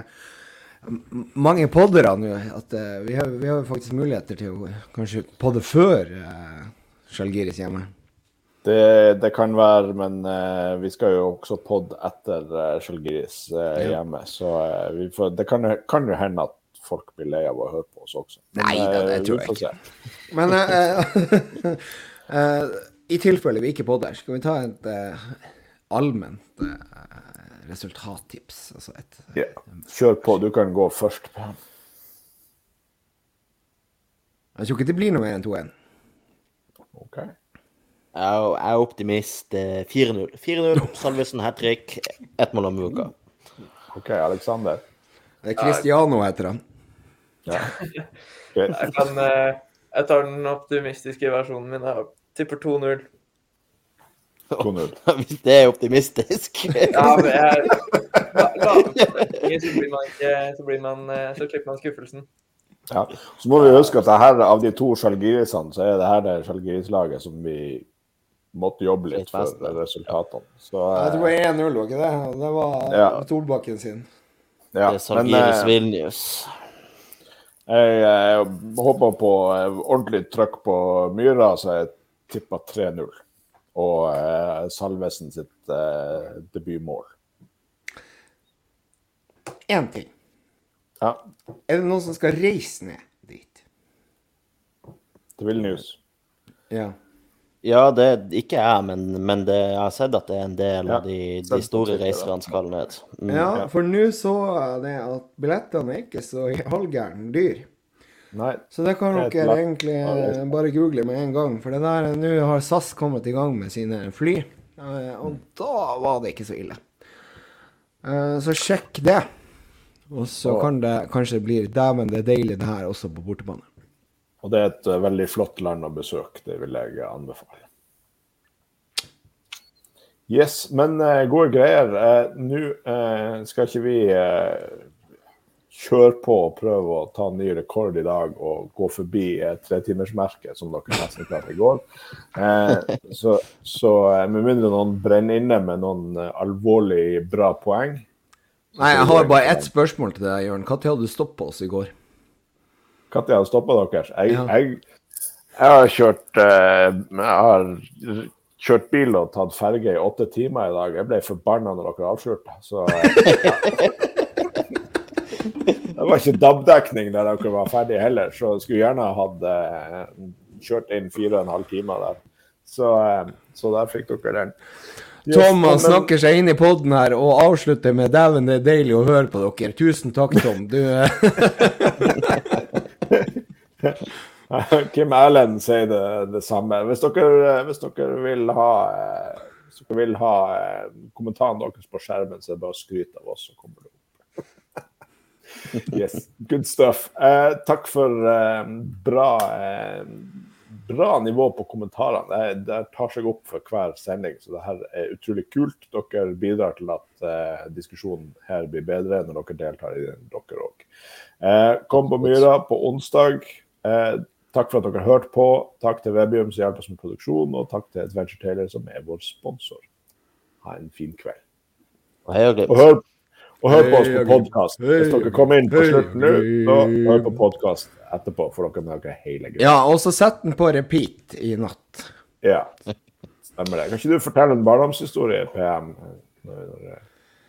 mange poddere nå at uh, vi, har, vi, har, faktisk muligheter til å kanskje podde før uh, Sjalgiris hjemme. Det, det, kan være, men uh, vi skal jo også podde etter uh, Skjølgris uh, hjemme. Så får, det kan, kan, jo hende at folk blir lei av å høre på oss også. Men, Nei det, det tror jeg ikke. Men i tilfelle vi ikke podder, skal vi ta et allment resultattips. Altså et, yeah. Kjør på, du kan gå først. Jeg tror ikke det blir noe mer enn 2-1. OK. Jeg er optimist. 4-0. Eh, 4-0, Salvesen hat trick, ett mål om uka. OK, Aleksander. Det er Cristiano heter han. Ja. Jeg, kan, eh, jeg tar den optimistiske versjonen min. Jeg tipper 2-0. 2-0. Hvis det er optimistisk. ja, men jeg, la, la, så, blir man ikke, så, blir man, eh, så slipper man skuffelsen. Ja. Så må vi huske at her, av de to sjalgirisene, så er det her det Skjalgiris-laget som vi måtte jobbe litt for resultatene. Så, jeg tror det var 1-0, var ikke det? Det var ja. Solbakken sin. Ja, det er Salgiris Vilnius. Jeg, jeg, håper på ordentlig trøkk på Myra, så jeg tippa 3-0 og eh, Salvesen sitt eh, debutmål. Én ting. Ja. Er det noen som skal reise ned dit? Til Vilnius? Ja. Ja, det er ikke jeg, men, men det, jeg har sett at det er en del ja, av de, de store reiserne skal ned. Mm. Ja, for nå så jeg det at billettene er ikke så halvgæren dyr. Nei. Så det kan dere egentlig eh, bare google med en gang. For det der, nå har SAS kommet i gang med sine fly, eh, og da var det ikke så ille. Eh, så sjekk det. Og så kan det kanskje bli Dæven, det er deilig det her også på bortebane. Og det er et veldig flott land å besøke. Det vil jeg anbefale. Yes, men uh, gode greier. Uh, Nå uh, skal ikke vi kjøre på og prøve å ta en ny rekord i dag og gå forbi eh, tretimersmerket, som dere nesten klarte i går. Eh, så, så eh, med mindre noen brenner inne med noen eh, alvorlig bra poeng Nei, jeg har bare ett spørsmål til deg, Jørn. Når hadde du stoppa oss i går? Når stoppa dere? Jeg, ja. jeg, jeg, har kjørt eh, Jeg har kjørt bil og tatt ferge i åtte timer i dag. Jeg ble forbanna når dere avslørte. Så ja. Det var ikke DAB-dekning der dere var ferdige heller, så jeg skulle gjerne hatt eh, kjørt inn fire og en halv time der. Så, eh, så der fikk dere den. Yes, Tom men... snakker seg inn i poden her og avslutter med 'dæven, det er deilig å høre på dere'. Tusen takk, Tom. Du eh. Kim Erlend sier det, det samme. Hvis dere, hvis dere, vil ha hvis dere vil ha kommentaren deres på skjermen, så er det bare å skryte av oss, så kommer det opp. Yes, good stuff. Eh, takk for eh, bra, eh, bra nivå på kommentarene. Det, tar seg opp for hver sending, så det her er utrolig kult. Dere bidrar til at eh, diskusjonen her blir bedre når dere deltar i den, dere òg. Eh, kom på Myra på onsdag. Eh, takk for at dere har hørt på. Takk til Webium som hjelper oss med produksjon, og takk til Adventure Taylor som er vår sponsor. Ha en fin kveld. Og hør og hør på oss på podkast. Hvis dere kommer inn på slutten nå, så hør på podkast etterpå. For dere med dere hele greia. Ja, og så sett den på repeat i natt. Ja, stemmer det. Kan ikke du fortelle en barndomshistorie, PM?